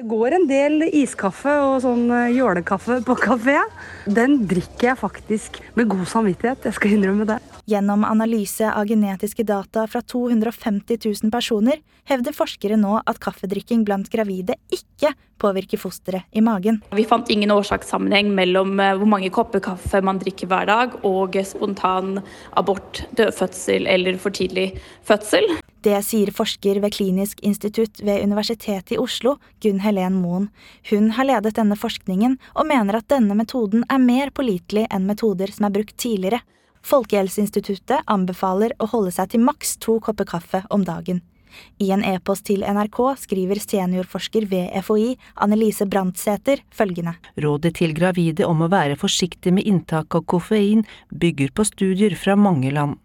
Det går en del iskaffe og sånn eh, jålekaffe på kafé. Den drikker jeg faktisk med god samvittighet, jeg skal innrømme det. Gjennom analyse av genetiske data fra 250 000 personer hevder forskere nå at kaffedrikking blant gravide ikke påvirker fosteret i magen. Vi fant ingen årsakssammenheng mellom eh, hvor mange kopper kaffe man drikker hver dag og spontan abort, dødfødsel eller for tidlig fødsel. Det sier forsker ved Klinisk institutt ved Universitetet i Oslo, Gunn Helen Moen. Hun har ledet denne forskningen, og mener at denne metoden er mer pålitelig enn metoder som er brukt tidligere. Folkehelseinstituttet anbefaler å holde seg til maks to kopper kaffe om dagen. I en e-post til NRK skriver seniorforsker ved FHI Annelise Brandsæter følgende. Rådet til gravide om å være forsiktig med inntak av koffein bygger på studier fra mange land.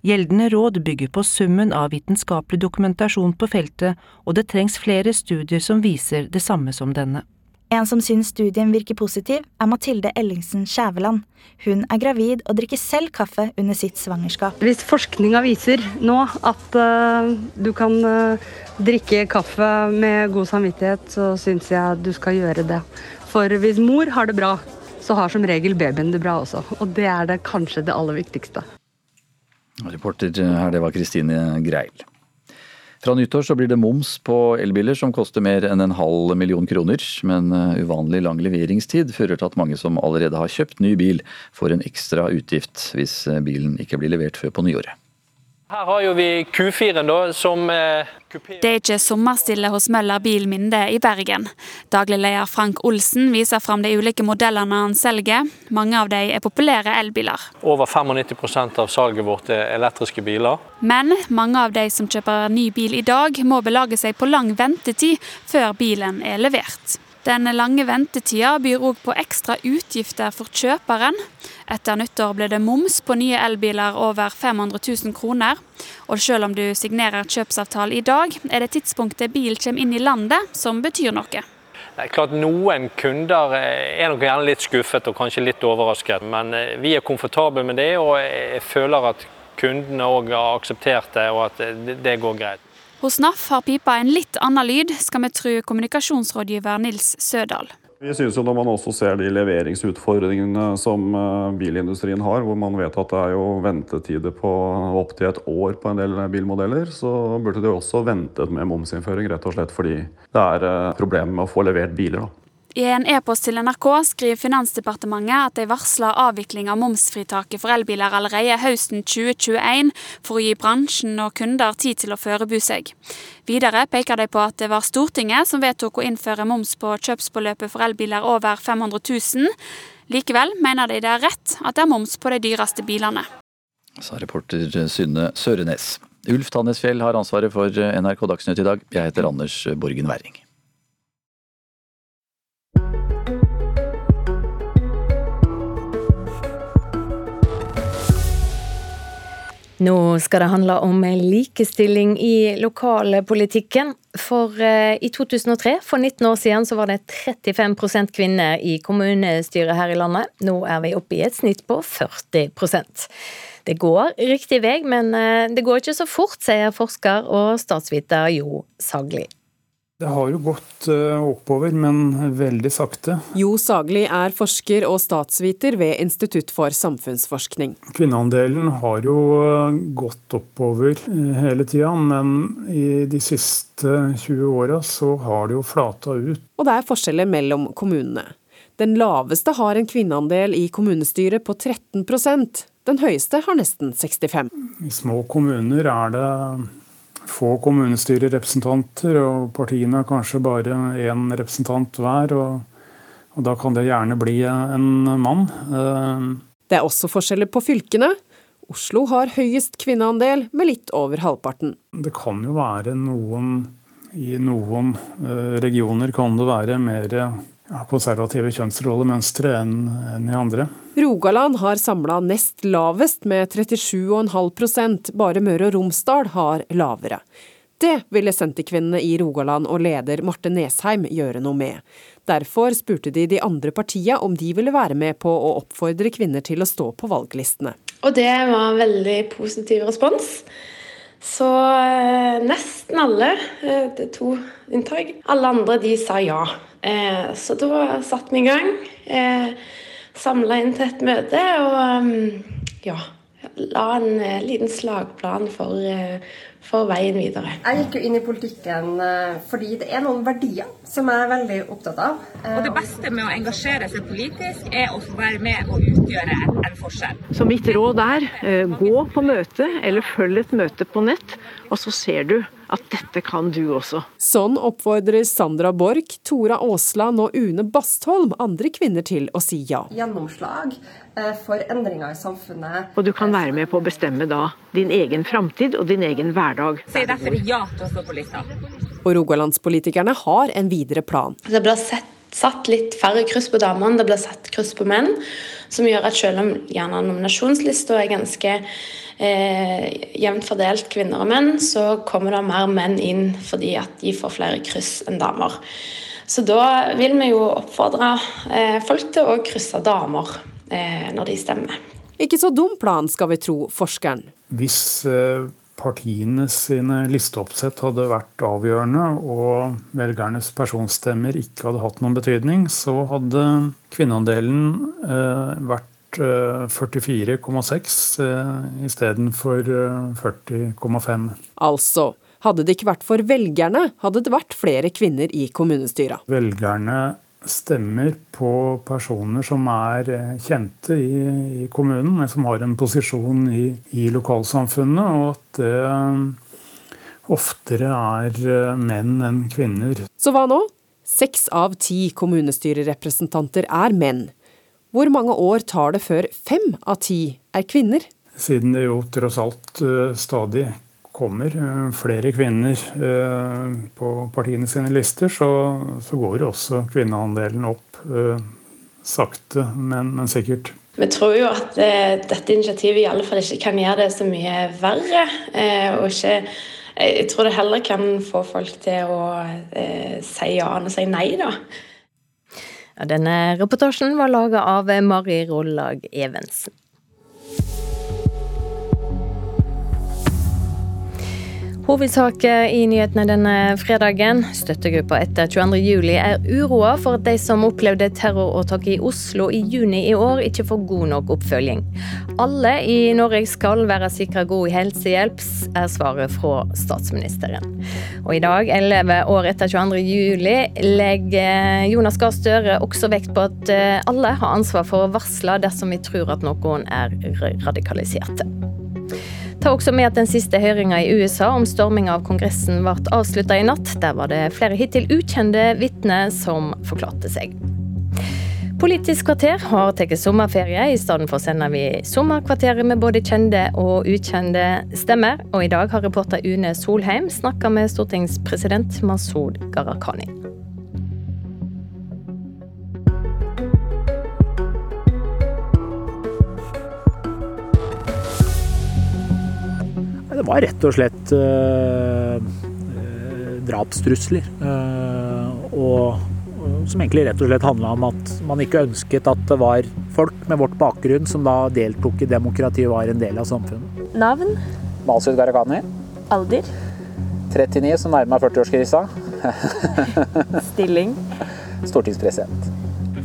Gjeldende råd bygger på summen av vitenskapelig dokumentasjon på feltet, og det trengs flere studier som viser det samme som denne. En som syns studien virker positiv, er Mathilde Ellingsen Skjæveland. Hun er gravid og drikker selv kaffe under sitt svangerskap. Hvis forskninga viser nå at uh, du kan uh, drikke kaffe med god samvittighet, så syns jeg du skal gjøre det. For hvis mor har det bra, så har som regel babyen det bra også. Og det er det kanskje det aller viktigste. Reporter her, det var Kristine Greil. Fra nyttår så blir det moms på elbiler som koster mer enn en halv million kroner. Men eh, uvanlig lang leveringstid fører til at mange som allerede har kjøpt ny bil, får en ekstra utgift hvis eh, bilen ikke blir levert før på nyåret. Her har jo vi Q4 da, som eh, Det er ikke sommerstille hos Møller Bil Minde i Bergen. Daglig leder Frank Olsen viser fram de ulike modellene han selger. Mange av dem er populære elbiler. Over 95% av salget vårt er elektriske biler. Men mange av de som kjøper ny bil i dag, må belage seg på lang ventetid før bilen er levert. Den lange ventetida byr òg på ekstra utgifter for kjøperen. Etter nyttår ble det moms på nye elbiler over 500 000 kroner. Og selv om du signerer kjøpsavtale i dag, er det tidspunktet bil kommer inn i landet som betyr noe. Det er klart Noen kunder er nok gjerne litt skuffet og kanskje litt overrasket, men eh, vi er komfortable med det, og jeg føler at kundene òg har akseptert det, og at det går greit. Hos NAF har pipa en litt annen lyd, skal vi tro kommunikasjonsrådgiver Nils Sødal. Vi synes jo Når man også ser de leveringsutfordringene som eh, bilindustrien har, hvor man vet at det er jo ventetider på opptil et år på en del bilmodeller, så burde de også ventet med momsinnføring, rett og slett fordi det er eh, problemer med å få levert biler. da. I en e-post til NRK skriver Finansdepartementet at de varsler avvikling av momsfritaket for elbiler allerede høsten 2021, for å gi bransjen og kunder tid til å forberede seg. Videre peker de på at det var Stortinget som vedtok å innføre moms på kjøpsbeløpet for elbiler over 500 000. Likevel mener de det er rett at det er moms på de dyreste bilene. Sa reporter Synne Sørenes. Ulf Tannesfjell har ansvaret for NRK Dagsnytt i dag. Jeg heter Anders Borgen Werring. Nå skal det handle om likestilling i lokalpolitikken. For eh, i 2003, for 19 år siden, så var det 35% kvinner i kommunestyret her i landet. Nå er vi oppe i et snitt på 40% Det går riktig vei, men eh, det går ikke så fort, sier forsker og statsviter Jo Sagli. Det har jo gått eh, oppover, men veldig sakte. Jo Sagli er forsker og statsviter ved Institutt for samfunnsforskning. Kvinneandelen har jo eh, gått oppover eh, hele tida, men i de siste 20 åra så har det jo flata ut. Og det er forskjeller mellom kommunene. Den laveste har en kvinneandel i kommunestyret på 13% Den høyeste har nesten 65 I små kommuner er det få kommunestyrerepresentanter, og partiene har kanskje bare én representant hver. Og, og, da kan det gjerne bli en mann. Eh, det er også forskjeller på fylkene. Oslo har høyest kvinneandel, med litt over halvparten. Det kan jo være noen I noen eh, regioner kan det være mer konservative kjønnsrollemønstre enn, enn i andre. Rogaland har samla nest lavest med 37,5% bare Møre og Romsdal har lavere. Det ville Senterkvinnene i Rogaland og leder Marte Nesheim gjøre noe med. Derfor spurte de de andre partiene om de ville være med på å oppfordre kvinner til å stå på valglistene. Og det var en veldig positiv respons. Så eh, nesten alle, eh, det er to inntak, alle andre de sa ja. Eh, så da satte vi i gang. Eh, Samla inn til et møte og um, ja, la en eh, liten slagplan for, eh, for, veien videre. Jeg gikk jo inn i politikken eh, fordi det er noen verdier som jeg er veldig opptatt av. Og Det beste med å engasjere seg politisk, er å være med og utgjøre en forskjell. Så mitt råd er gå på møte, eller følg et møte på nett, og så ser du at dette kan du også. Sånn oppfordrer Sandra Borch, Tora Aasland og Une Bastholm andre kvinner til å si ja. Gjennomslag eh, for endringer i samfunnet. Og du kan være med på å bestemme da din egen framtid og din egen hverdag. Si derfor ja til å stå på lista. Og rogalandspolitikerne har en videre plan. Det er bra sett, satt litt færre kryss på damene, det blir satt kryss på menn. Som gjør at selv om gjerne nominasjonslista er ganske eh, jevnt fordelt kvinner og menn, så kommer det mer menn inn fordi at de får flere kryss enn damer. Så da vil vi jo oppfordre eh, folk til å krysse damer eh, når de stemmer. Ikke så dum plan, skal vi tro forskeren. Hvis eh, partiene sine listeoppsett hadde vært avgjørende, og velgernes personstemmer ikke hadde hatt noen betydning, så hadde kvinneandelen eh, vært eh, 44,6 eh, istedenfor eh, 40,5. Altså, hadde det ikke vært for velgerne, hadde det vært flere kvinner i kommunestyra. Velgerne stemmer på personer som er eh, kjente i, i kommunen, men som har en posisjon i, i lokalsamfunnet, og at det eh, oftere er eh, menn enn kvinner. Så hva nå? Seks av ti kommunestyrerepresentanter er menn. Hvor mange år tar det før fem av ti er kvinner? Siden det jo tross alt stadig kommer eh, flere kvinner eh, på partiene sine lister, så, så går også kvinneandelen opp eh, sakte, men, men sikkert. Vi tror jo at dette initiativet i alle fall ikke kan gjøre det så mye verre. Eh, og ikke, jeg tror det heller kan få folk til å eh, si ja enn å si nei, da. Ja, denne reportasjen var laga av Mari Rollag Evensen. Hovedsak i nyhetene denne fredagen. Støttegruppa etter 22.07 er uroa for at de som opplevde terroråtaket i Oslo i juni i år, ikke får god nok oppfølging. Alle i Norge skal være sikra god helsehjelp, er svaret fra statsministeren. Og i dag, elleve år etter 22.07, legger Jonas Gahr Støre også vekt på at alle har ansvar for å varsle dersom vi tror at noen er radikaliserte. Ta også med at den siste høringa i USA om storminga av Kongressen ble avslutta i natt. Der var det flere hittil ukjente vitner som forklarte seg. Politisk kvarter har tatt sommerferie. I stedet for sender vi Sommerkvarteret med både kjente og ukjente stemmer. Og i dag har reporter Une Solheim snakka med stortingspresident Masud Gharahkhani. Det var rett og slett uh, drapstrusler. Uh, og som egentlig rett og slett handla om at man ikke ønsket at det var folk med vårt bakgrunn som da deltok i demokratiet og var en del av samfunnet. Navn? Masud Gharahkhani. Alder? 39, som nærmer meg 40-årskrisa. Stilling? Stortingspresident.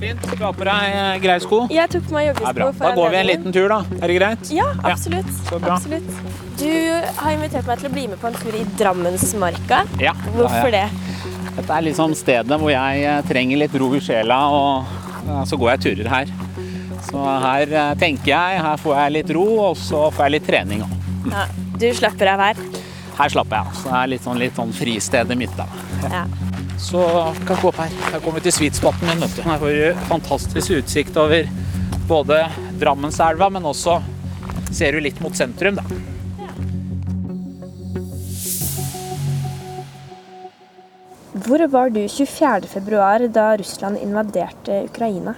Fint. Du har på deg greie sko? Jeg tok på meg joggesko. Da går vi en liten tur, da. Er det greit? Ja, absolutt. Så bra. absolutt. Du har invitert meg til å bli med på en tur i Drammensmarka. Ja, Hvorfor det? Dette er liksom stedet hvor jeg trenger litt ro i sjela, og så går jeg turer her. Så her tenker jeg, her får jeg litt ro, og så får jeg litt trening òg. Ja, du slapper av her? Her slapper jeg av. Så det er litt sånn, litt sånn fristedet mitt, da. Ja. Så kan gå opp her. Her kommer vi til sweet min. vet du. Her får du fantastisk utsikt over både Drammenselva, men også ser du litt mot sentrum, da. Hvor var du 24.2 da Russland invaderte Ukraina?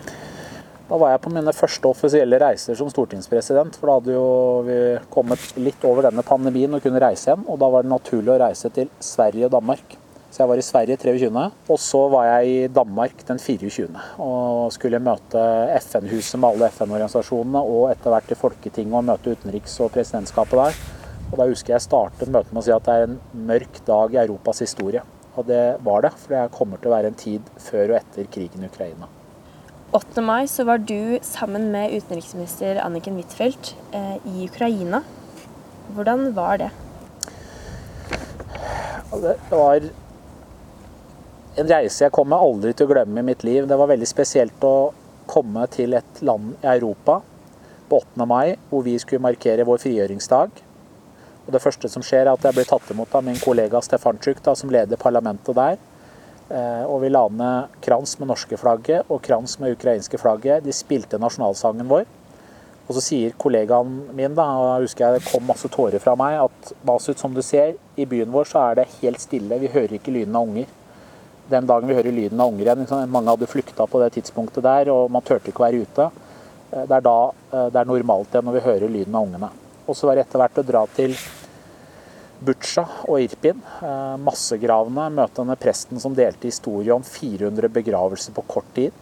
Da var jeg på mine første offisielle reiser som stortingspresident. For da hadde jo vi kommet litt over denne pandemien og kunne reise hjem. Og da var det naturlig å reise til Sverige og Danmark. Så jeg var i Sverige 23., og så var jeg i Danmark den 24. Og skulle møte FN-huset med alle FN-organisasjonene, og etter hvert i Folketinget og møte utenriks- og presidentskapet der. Og da husker jeg startet møtet med å si at det er en mørk dag i Europas historie. Og det var det, for det kommer til å være en tid før og etter krigen i Ukraina. 8. mai så var du sammen med utenriksminister Anniken Huitfeldt eh, i Ukraina. Hvordan var det? Det var en reise jeg kommer aldri til å glemme i mitt liv. Det var veldig spesielt å komme til et land i Europa på 8. mai hvor vi skulle markere vår frigjøringsdag. Og Det første som skjer, er at jeg blir tatt imot av min kollega Stefantsjuk, da, som leder parlamentet der. Eh, og vi la ned krans med norske flagget og krans med ukrainske flagget. De spilte nasjonalsangen vår. Og så sier kollegaen min, da, og jeg husker jeg det kom masse tårer fra meg, at Masut, som du ser, i byen vår så er det helt stille. Vi hører ikke lyden av unger. Den dagen vi hører lyden av unger igjen, liksom, mange hadde flykta på det tidspunktet der, og man turte ikke å være ute. Eh, det er da eh, det er normalt igjen når vi hører lyden av ungene. Og så var det etter hvert å dra til Butsja og Irpin, eh, massegravene, møte denne presten som delte historie om 400 begravelser på kort tid.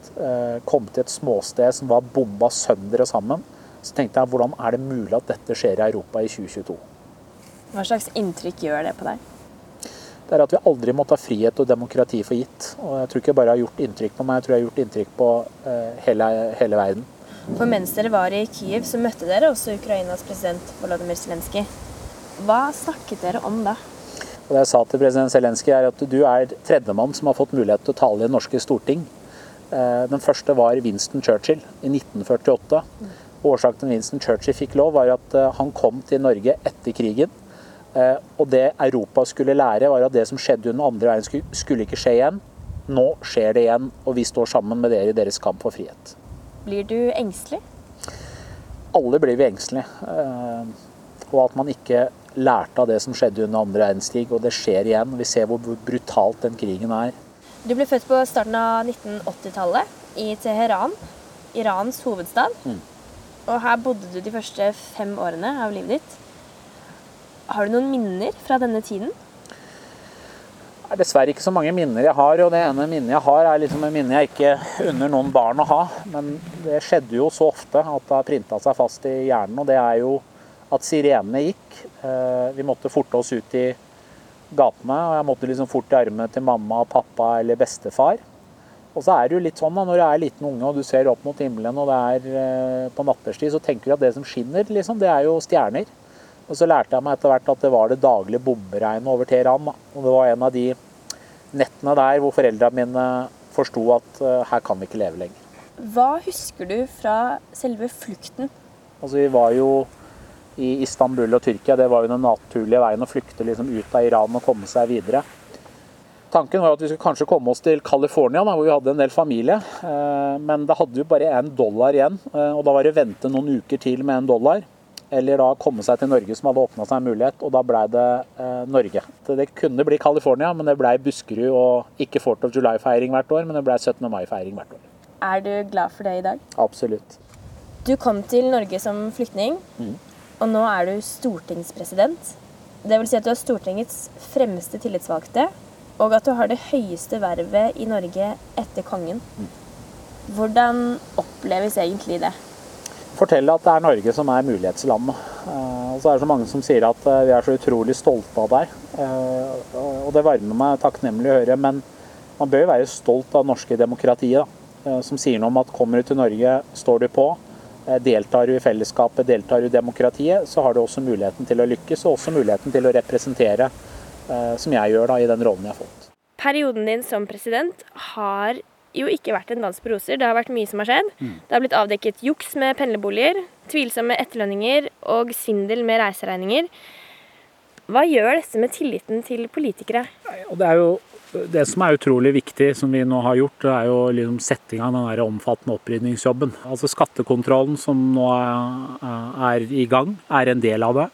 Kom til et småsted som var bomba sønder og sammen. Så tenkte jeg hvordan er det mulig at dette skjer i Europa i 2022? Hva slags inntrykk gjør det på deg? Det er at vi aldri må ta frihet og demokrati for gitt. Og jeg tror ikke bare jeg har gjort inntrykk på meg, jeg tror jeg har gjort inntrykk på hele, hele verden. For mens dere var i Kyiv, så møtte dere også Ukrainas president Volodymyr Zelenskyj. Hva snakket dere om da? Det jeg sa til president Zelenskyj er at du er tredjemann som har fått mulighet til å tale i det norske storting. Eh, den første var Winston Churchill i 1948. Årsaken til Winston Churchill fikk lov, var at eh, han kom til Norge etter krigen. Eh, og det Europa skulle lære, var at det som skjedde under andre verdenskrig, skulle ikke skje igjen. Nå skjer det igjen, og vi står sammen med dere i deres kamp for frihet. Blir du engstelig? Alle blir vi engstelige. Og at man ikke lærte av det som skjedde under andre verdenskrig, og det skjer igjen. Vi ser hvor brutalt den krigen er. Du ble født på starten av 1980-tallet i Teheran, Irans hovedstad. Mm. Og her bodde du de første fem årene av livet ditt. Har du noen minner fra denne tiden? Det er dessverre ikke så mange minner jeg har, og det ene minnet jeg har, er liksom et minne jeg ikke unner noen barn å ha. Men det skjedde jo så ofte at det har printa seg fast i hjernen, og det er jo at sirenene gikk. Eh, vi måtte forte oss ut i gatene, og jeg måtte liksom fort i armene til mamma, pappa eller bestefar. Og så er det jo litt sånn da, når du er liten unge og du ser opp mot himmelen og det er eh, på natterstid, så tenker du at det som skinner, liksom, det er jo stjerner. Og så lærte jeg meg etter hvert at det var det daglige bomberegnet over Teheran. Og det var en av de nettene der hvor foreldrene mine forsto at uh, her kan vi ikke leve lenger. Hva husker du fra selve flukten? Altså, vi var jo i Istanbul og Tyrkia. Det var jo den naturlige veien å flykte liksom ut av Iran og komme seg videre. Tanken var at vi skulle kanskje komme oss til California, da, hvor vi hadde en del familie. Eh, men det hadde jo bare én dollar igjen, eh, og da var det å vente noen uker til med en dollar eller da komme seg til Norge, som hadde åpna seg en mulighet. Og da blei det eh, Norge. Det kunne bli California, men det blei Buskerud og ikke Fort of July-feiring hvert år, men det blei 17. mai-feiring hvert år. Er du glad for det i dag? Absolutt. Du kom til Norge som flyktning, mm. Og nå er du stortingspresident. Det vil si at du er Stortingets fremste tillitsvalgte, og at du har det høyeste vervet i Norge etter kongen. Hvordan oppleves egentlig det? fortelle at det er Norge som er mulighetslandet. Eh, og så er det så mange som sier at eh, vi er så utrolig stolte av deg. Eh, og det varmer meg takknemlig å høre, men man bør jo være stolt av det norske demokratiet. Som sier noe om at kommer du til Norge, står du på. Deltar du i fellesskapet, deltar du i demokratiet, så har du også muligheten til å lykkes, og også muligheten til å representere, som jeg gjør da, i den rollen jeg har fått. Perioden din som president har jo ikke vært en dans på roser. Det har vært mye som har skjedd. Mm. Det har blitt avdekket juks med pendlerboliger, tvilsomme etterlønninger og svindel med reiseregninger. Hva gjør dette med tilliten til politikere? Det er jo det som er utrolig viktig, som vi nå har gjort, er jo liksom setting av den omfattende opprydningsjobben. Altså Skattekontrollen som nå er i gang, er en del av det.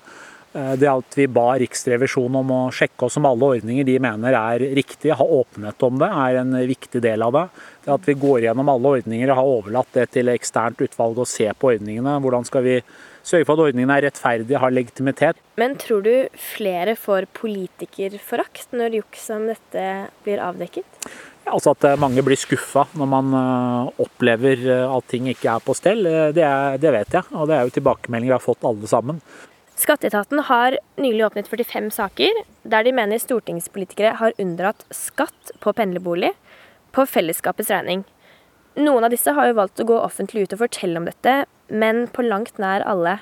Eh, det at vi ba Riksrevisjonen om å sjekke oss om alle ordninger de mener er riktige, ha åpenhet om det, er en viktig del av det. Det at vi går gjennom alle ordninger og har overlatt det til eksternt utvalg å se på ordningene. Hvordan skal vi sørge for at ordningen er rettferdige, har legitimitet. Men tror du flere får politikerforakt når juks som dette blir avdekket? Altså At mange blir skuffa når man eh, opplever at ting ikke er på stell, eh, det, er, det vet jeg. Og det er jo tilbakemeldinger vi har fått alle sammen. Skatteetaten har nylig åpnet 45 saker der de mener stortingspolitikere har unndratt skatt på pendlerbolig på fellesskapets regning. Noen av disse har jo valgt å gå offentlig ut og fortelle om dette, men på langt nær alle.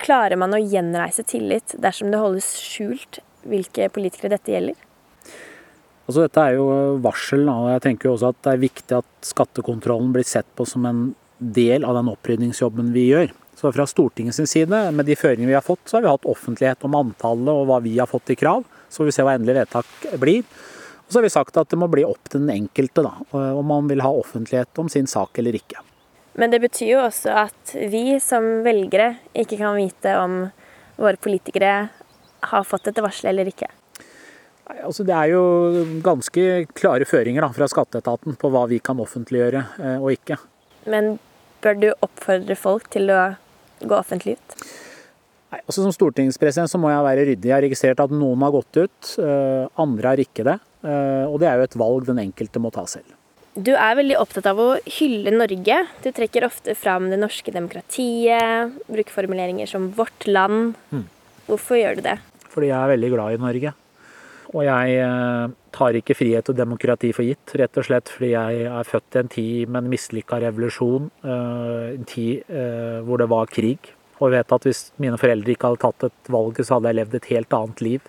Klarer man å gjenreise tillit dersom det holdes skjult hvilke politikere dette gjelder? Altså, dette er jo varsel, og jeg tenker også at det er viktig at skattekontrollen blir sett på som en del av den opprydningsjobben vi gjør. Så fra Stortingets side, med de føringene vi har fått, så har vi hatt offentlighet om antallet og hva vi har fått i krav. Så får vi se hva endelig vedtak blir. Og så har vi sagt at det må bli opp til den enkelte da, om man vil ha offentlighet om sin sak eller ikke. Men det betyr jo også at vi som velgere ikke kan vite om våre politikere har fått dette varselet eller ikke. Altså, det er jo ganske klare føringer da, fra skatteetaten på hva vi kan offentliggjøre eh, og ikke. Men bør du oppfordre folk til å gå offentlig ut? Nei, altså Som stortingspresident så må jeg være ryddig. Jeg har registrert at noen har gått ut, eh, andre har ikke det. Eh, og det er jo et valg den enkelte må ta selv. Du er veldig opptatt av å hylle Norge. Du trekker ofte fram det norske demokratiet, bruker formuleringer som 'vårt land'. Mm. Hvorfor gjør du det? Fordi jeg er veldig glad i Norge. Og jeg eh, tar ikke frihet og demokrati for gitt, rett og slett fordi jeg er født i en tid med en mislykka revolusjon. En tid hvor det var krig. Og vet at hvis mine foreldre ikke hadde tatt et valg, så hadde jeg levd et helt annet liv.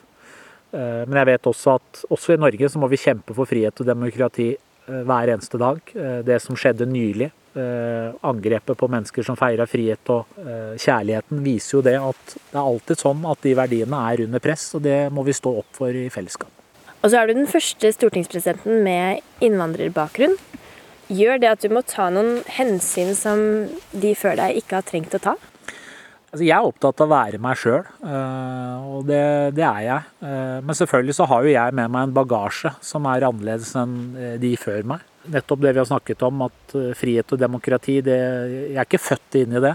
Men jeg vet også at også i Norge så må vi kjempe for frihet og demokrati Eh, hver eneste dag. Eh, det som skjedde nylig, eh, angrepet på mennesker som feira frihet og kjærligheten, viser jo det at det er alltid sånn at de verdiene er under press, og det må vi stå opp for i fellesskap. Og så er du den første stortingspresidenten med innvandrerbakgrunn. Gjør det at du må ta noen hensyn som de før deg ikke har trengt å ta? Altså, jeg er opptatt av å være meg sjøl, eh, og det, det, er jeg. Eh, men selvfølgelig så har jo jeg med meg en bagasje som er annerledes enn eh, de før meg. Nettopp det vi har snakket om, at frihet og demokrati, det, jeg er ikke født inn i det.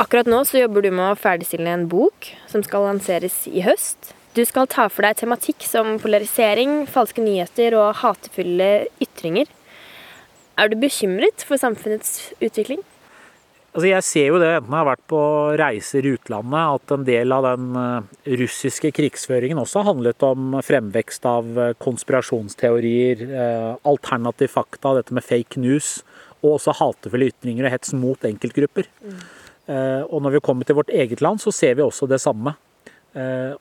Akkurat nå så jobber du med å ferdigstille en bok som skal lanseres i høst. Du skal ta for deg tematikk som polarisering, falske nyheter og hatefulle ytringer. Er du bekymret for samfunnets utvikling? Altså jeg ser jo det enten jeg har vært på reiser i utlandet, at en del av den eh, russiske krigsføringen også har handlet om fremvekst av eh, konspirasjonsteorier, eh, alternativ fakta, dette med fake news, og også hatefulle ytringer og hets mot enkeltgrupper. Mm. Og når vi kommer til vårt eget land, så ser vi også det samme.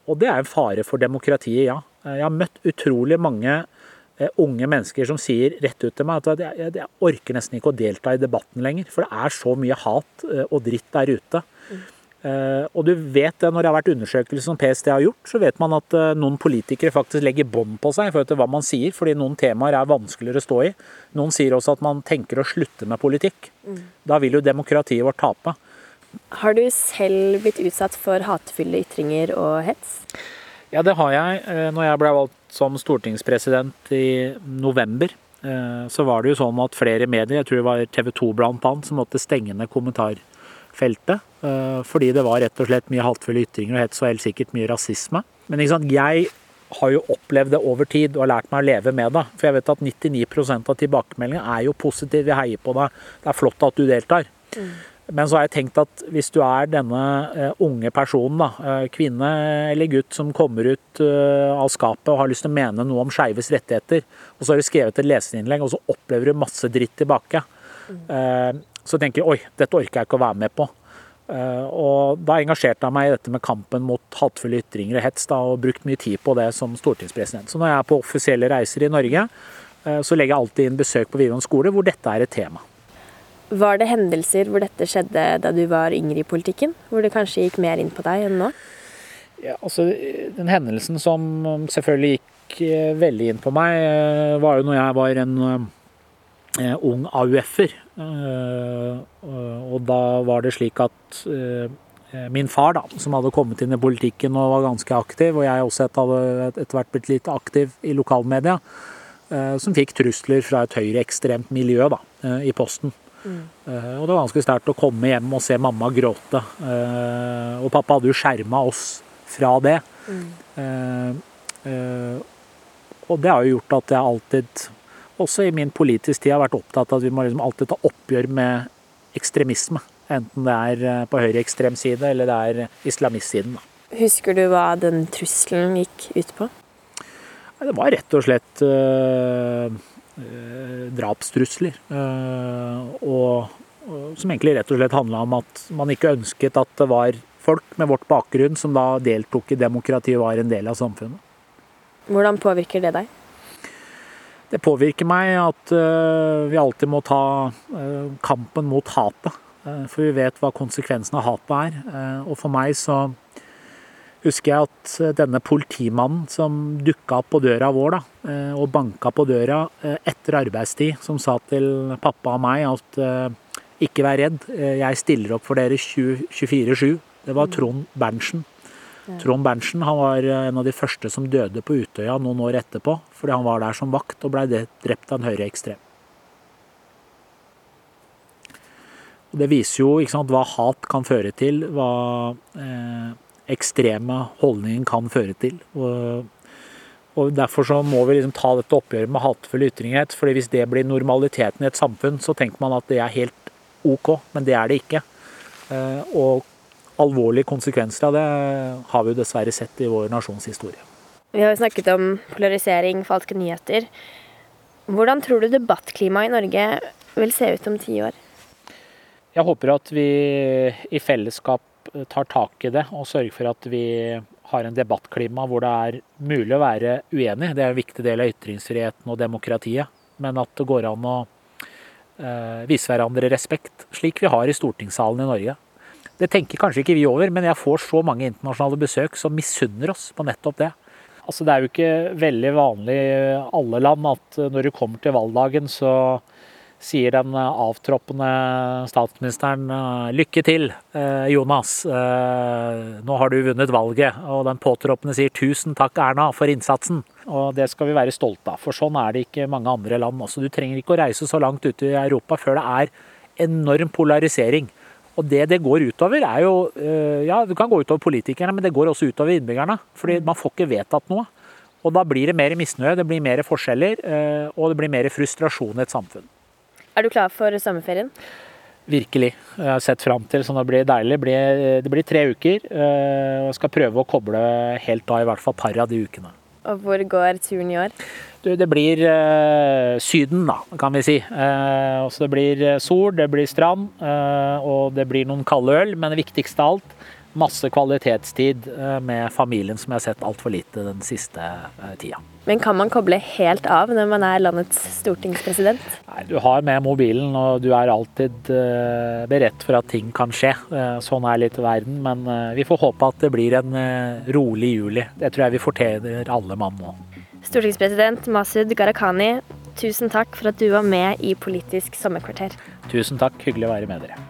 Og det er en fare for demokratiet, ja. Jeg har møtt utrolig mange unge mennesker som sier rett ut til meg at jeg, jeg, orker nesten ikke å delta i debatten lenger. For det er så mye hat eh, og dritt der ute. Mm. Uh, og du vet det når det har vært undersøkelser som PST har gjort, så vet man at uh, noen politikere faktisk legger bånd på seg i forhold til hva man sier, fordi noen temaer er vanskeligere å stå i. Noen sier også at man tenker å slutte med politikk. Mm. Da vil jo demokratiet vårt tape. Har du selv blitt utsatt for hatefulle ytringer og hets? Ja, det har jeg. Når jeg ble valgt som stortingspresident i november, eh, så var det jo sånn at flere medier, jeg tror det var TV 2 bl.a., som måtte stenge ned kommentarfeltet. Eh, fordi det var rett og slett mye hatefulle ytringer og helt så helt sikkert mye rasisme. Men jeg har jo opplevd det over tid og har lært meg å leve med det. For jeg vet at 99% av tilbakemeldingene er jo positive. Vi heier på deg. Det er flott at du deltar. Mm. Men så har jeg tenkt at hvis du er denne uh, unge personen, da, uh, kvinne eller gutt som kommer ut uh, av skapet og har lyst til å mene noe om skeives rettigheter, og så har du skrevet et leserinnlegg, og så opplever du masse dritt tilbake, så tenker du oi, dette orker jeg ikke å være med på. og da engasjerte jeg meg i dette med kampen mot hatefulle ytringer og hets, da, og brukt mye tid på det som stortingspresident. Så når jeg er på offisielle reiser i Norge, så legger jeg alltid inn besøk på videregående skole hvor dette er et tema. Var det hendelser hvor dette skjedde da du var yngre i politikken? Hvor det kanskje gikk mer inn på deg enn nå? Ja, altså, Den hendelsen som selvfølgelig gikk eh, veldig inn på meg, eh, var jo når jeg var en uh, ung AUF-er. Og da var det slik at min far, da, som hadde kommet inn i politikken og var ganske aktiv, og jeg også hadde etter hvert blitt litt aktiv i lokalmedia, som fikk trusler fra et høyreekstremt miljø da, i posten. Mm. Og det var ganske sterkt å komme hjem og se mamma gråte. Eh, og pappa hadde jo skjerma oss fra det. Mm. Og det har jo gjort at jeg alltid, også i min politiske tid, har vært opptatt av at vi må liksom alltid ta oppgjør med ekstremisme. Enten det er på høyreekstrem side eller det er islamistsiden. Husker du hva den trusselen gikk ut på? Det var rett og slett Eh, drapstrusler. Eh, og, som egentlig rett og slett handla om at man ikke ønsket at det var folk med vårt bakgrunn som da deltok i demokrati og var en del av samfunnet. Hvordan påvirker det deg? Det påvirker meg at uh, vi alltid må ta kampen mot hatet. For vi vet hva konsekvensen av hatet er. Og for meg så husker jeg at denne politimannen som dukka opp på døra vår da, og banka på døra etter arbeidstid, som sa til pappa og meg at ikke vær redd, jeg stiller opp for dere 24-7. Det var Trond Berntsen. Trond Berntsen han var en av de første som døde på Utøya noen år etterpå, fordi han var der som vakt og blei drept av en høyreekstrem. Det viser jo sant, hva hat kan føre til, hva eh, ekstreme holdningen kan føre til. Og, og Derfor så må vi liksom ta dette oppgjøret med hatefulle ytringhet. fordi Hvis det blir normaliteten i et samfunn, så tenker man at det er helt OK, men det er det ikke. Eh, og alvorlige konsekvenser av det har vi jo dessverre sett i vår nasjons historie. Vi har jo snakket om polarisering, falske nyheter. Hvordan tror du debattklimaet i Norge vil se ut om ti år? Jeg håper at vi i fellesskap tar tak i det og sørger for at vi har en debattklima hvor det er mulig å være uenig. Det er en viktig del av ytringsfriheten og demokratiet. Men at det går an å eh, vise hverandre respekt, slik vi har i stortingssalen i Norge. Det tenker kanskje ikke vi over, men jeg får så mange internasjonale besøk som misunner oss på nettopp det. Altså, det er jo ikke veldig vanlig i alle land at når du kommer til valgdagen, så sier den avtroppende statsministeren lykke til, eh, Jonas. Eh, nå har du vunnet valget. Og den påtroppende sier tusen takk, Erna, for innsatsen. Og det skal vi være stolte av, for sånn er det ikke mange andre land. Altså, du trenger ikke å reise så langt ute i Europa før det er enorm polarisering. Og det det går utover, er jo eh, Ja, det kan gå utover politikerne, men det går også utover innbyggerne. Fordi man får ikke vedtatt noe. Og da blir det mer misnøye, det blir mer forskjeller, og det blir mer frustrasjon i et samfunn. Er du klar for sommerferien? Virkelig. Jeg har sett fram til, så det blir deilig. Det blir, det blir tre uker. Jeg skal prøve å koble helt av i hvert fall par av de ukene. Og hvor går turen i år? Du, det blir uh, Syden, da, kan vi si. Uh, også det blir sol, det blir strand, uh, og det blir noen kalde øl. Men det viktigste av alt, masse kvalitetstid med familien som jeg har sett altfor lite den siste tida. Men kan man koble helt av når man er landets stortingspresident? Nei, Du har med mobilen, og du er alltid uh, beredt for at ting kan skje. Uh, sånn er litt verden, men uh, vi får håpe at det blir en rolig juli. Det tror jeg vi fortjener alle mann nå. Stortingspresident Masud Gharahkhani, tusen takk for at du var med i Politisk sommerkvarter. Tusen takk, hyggelig å være med dere.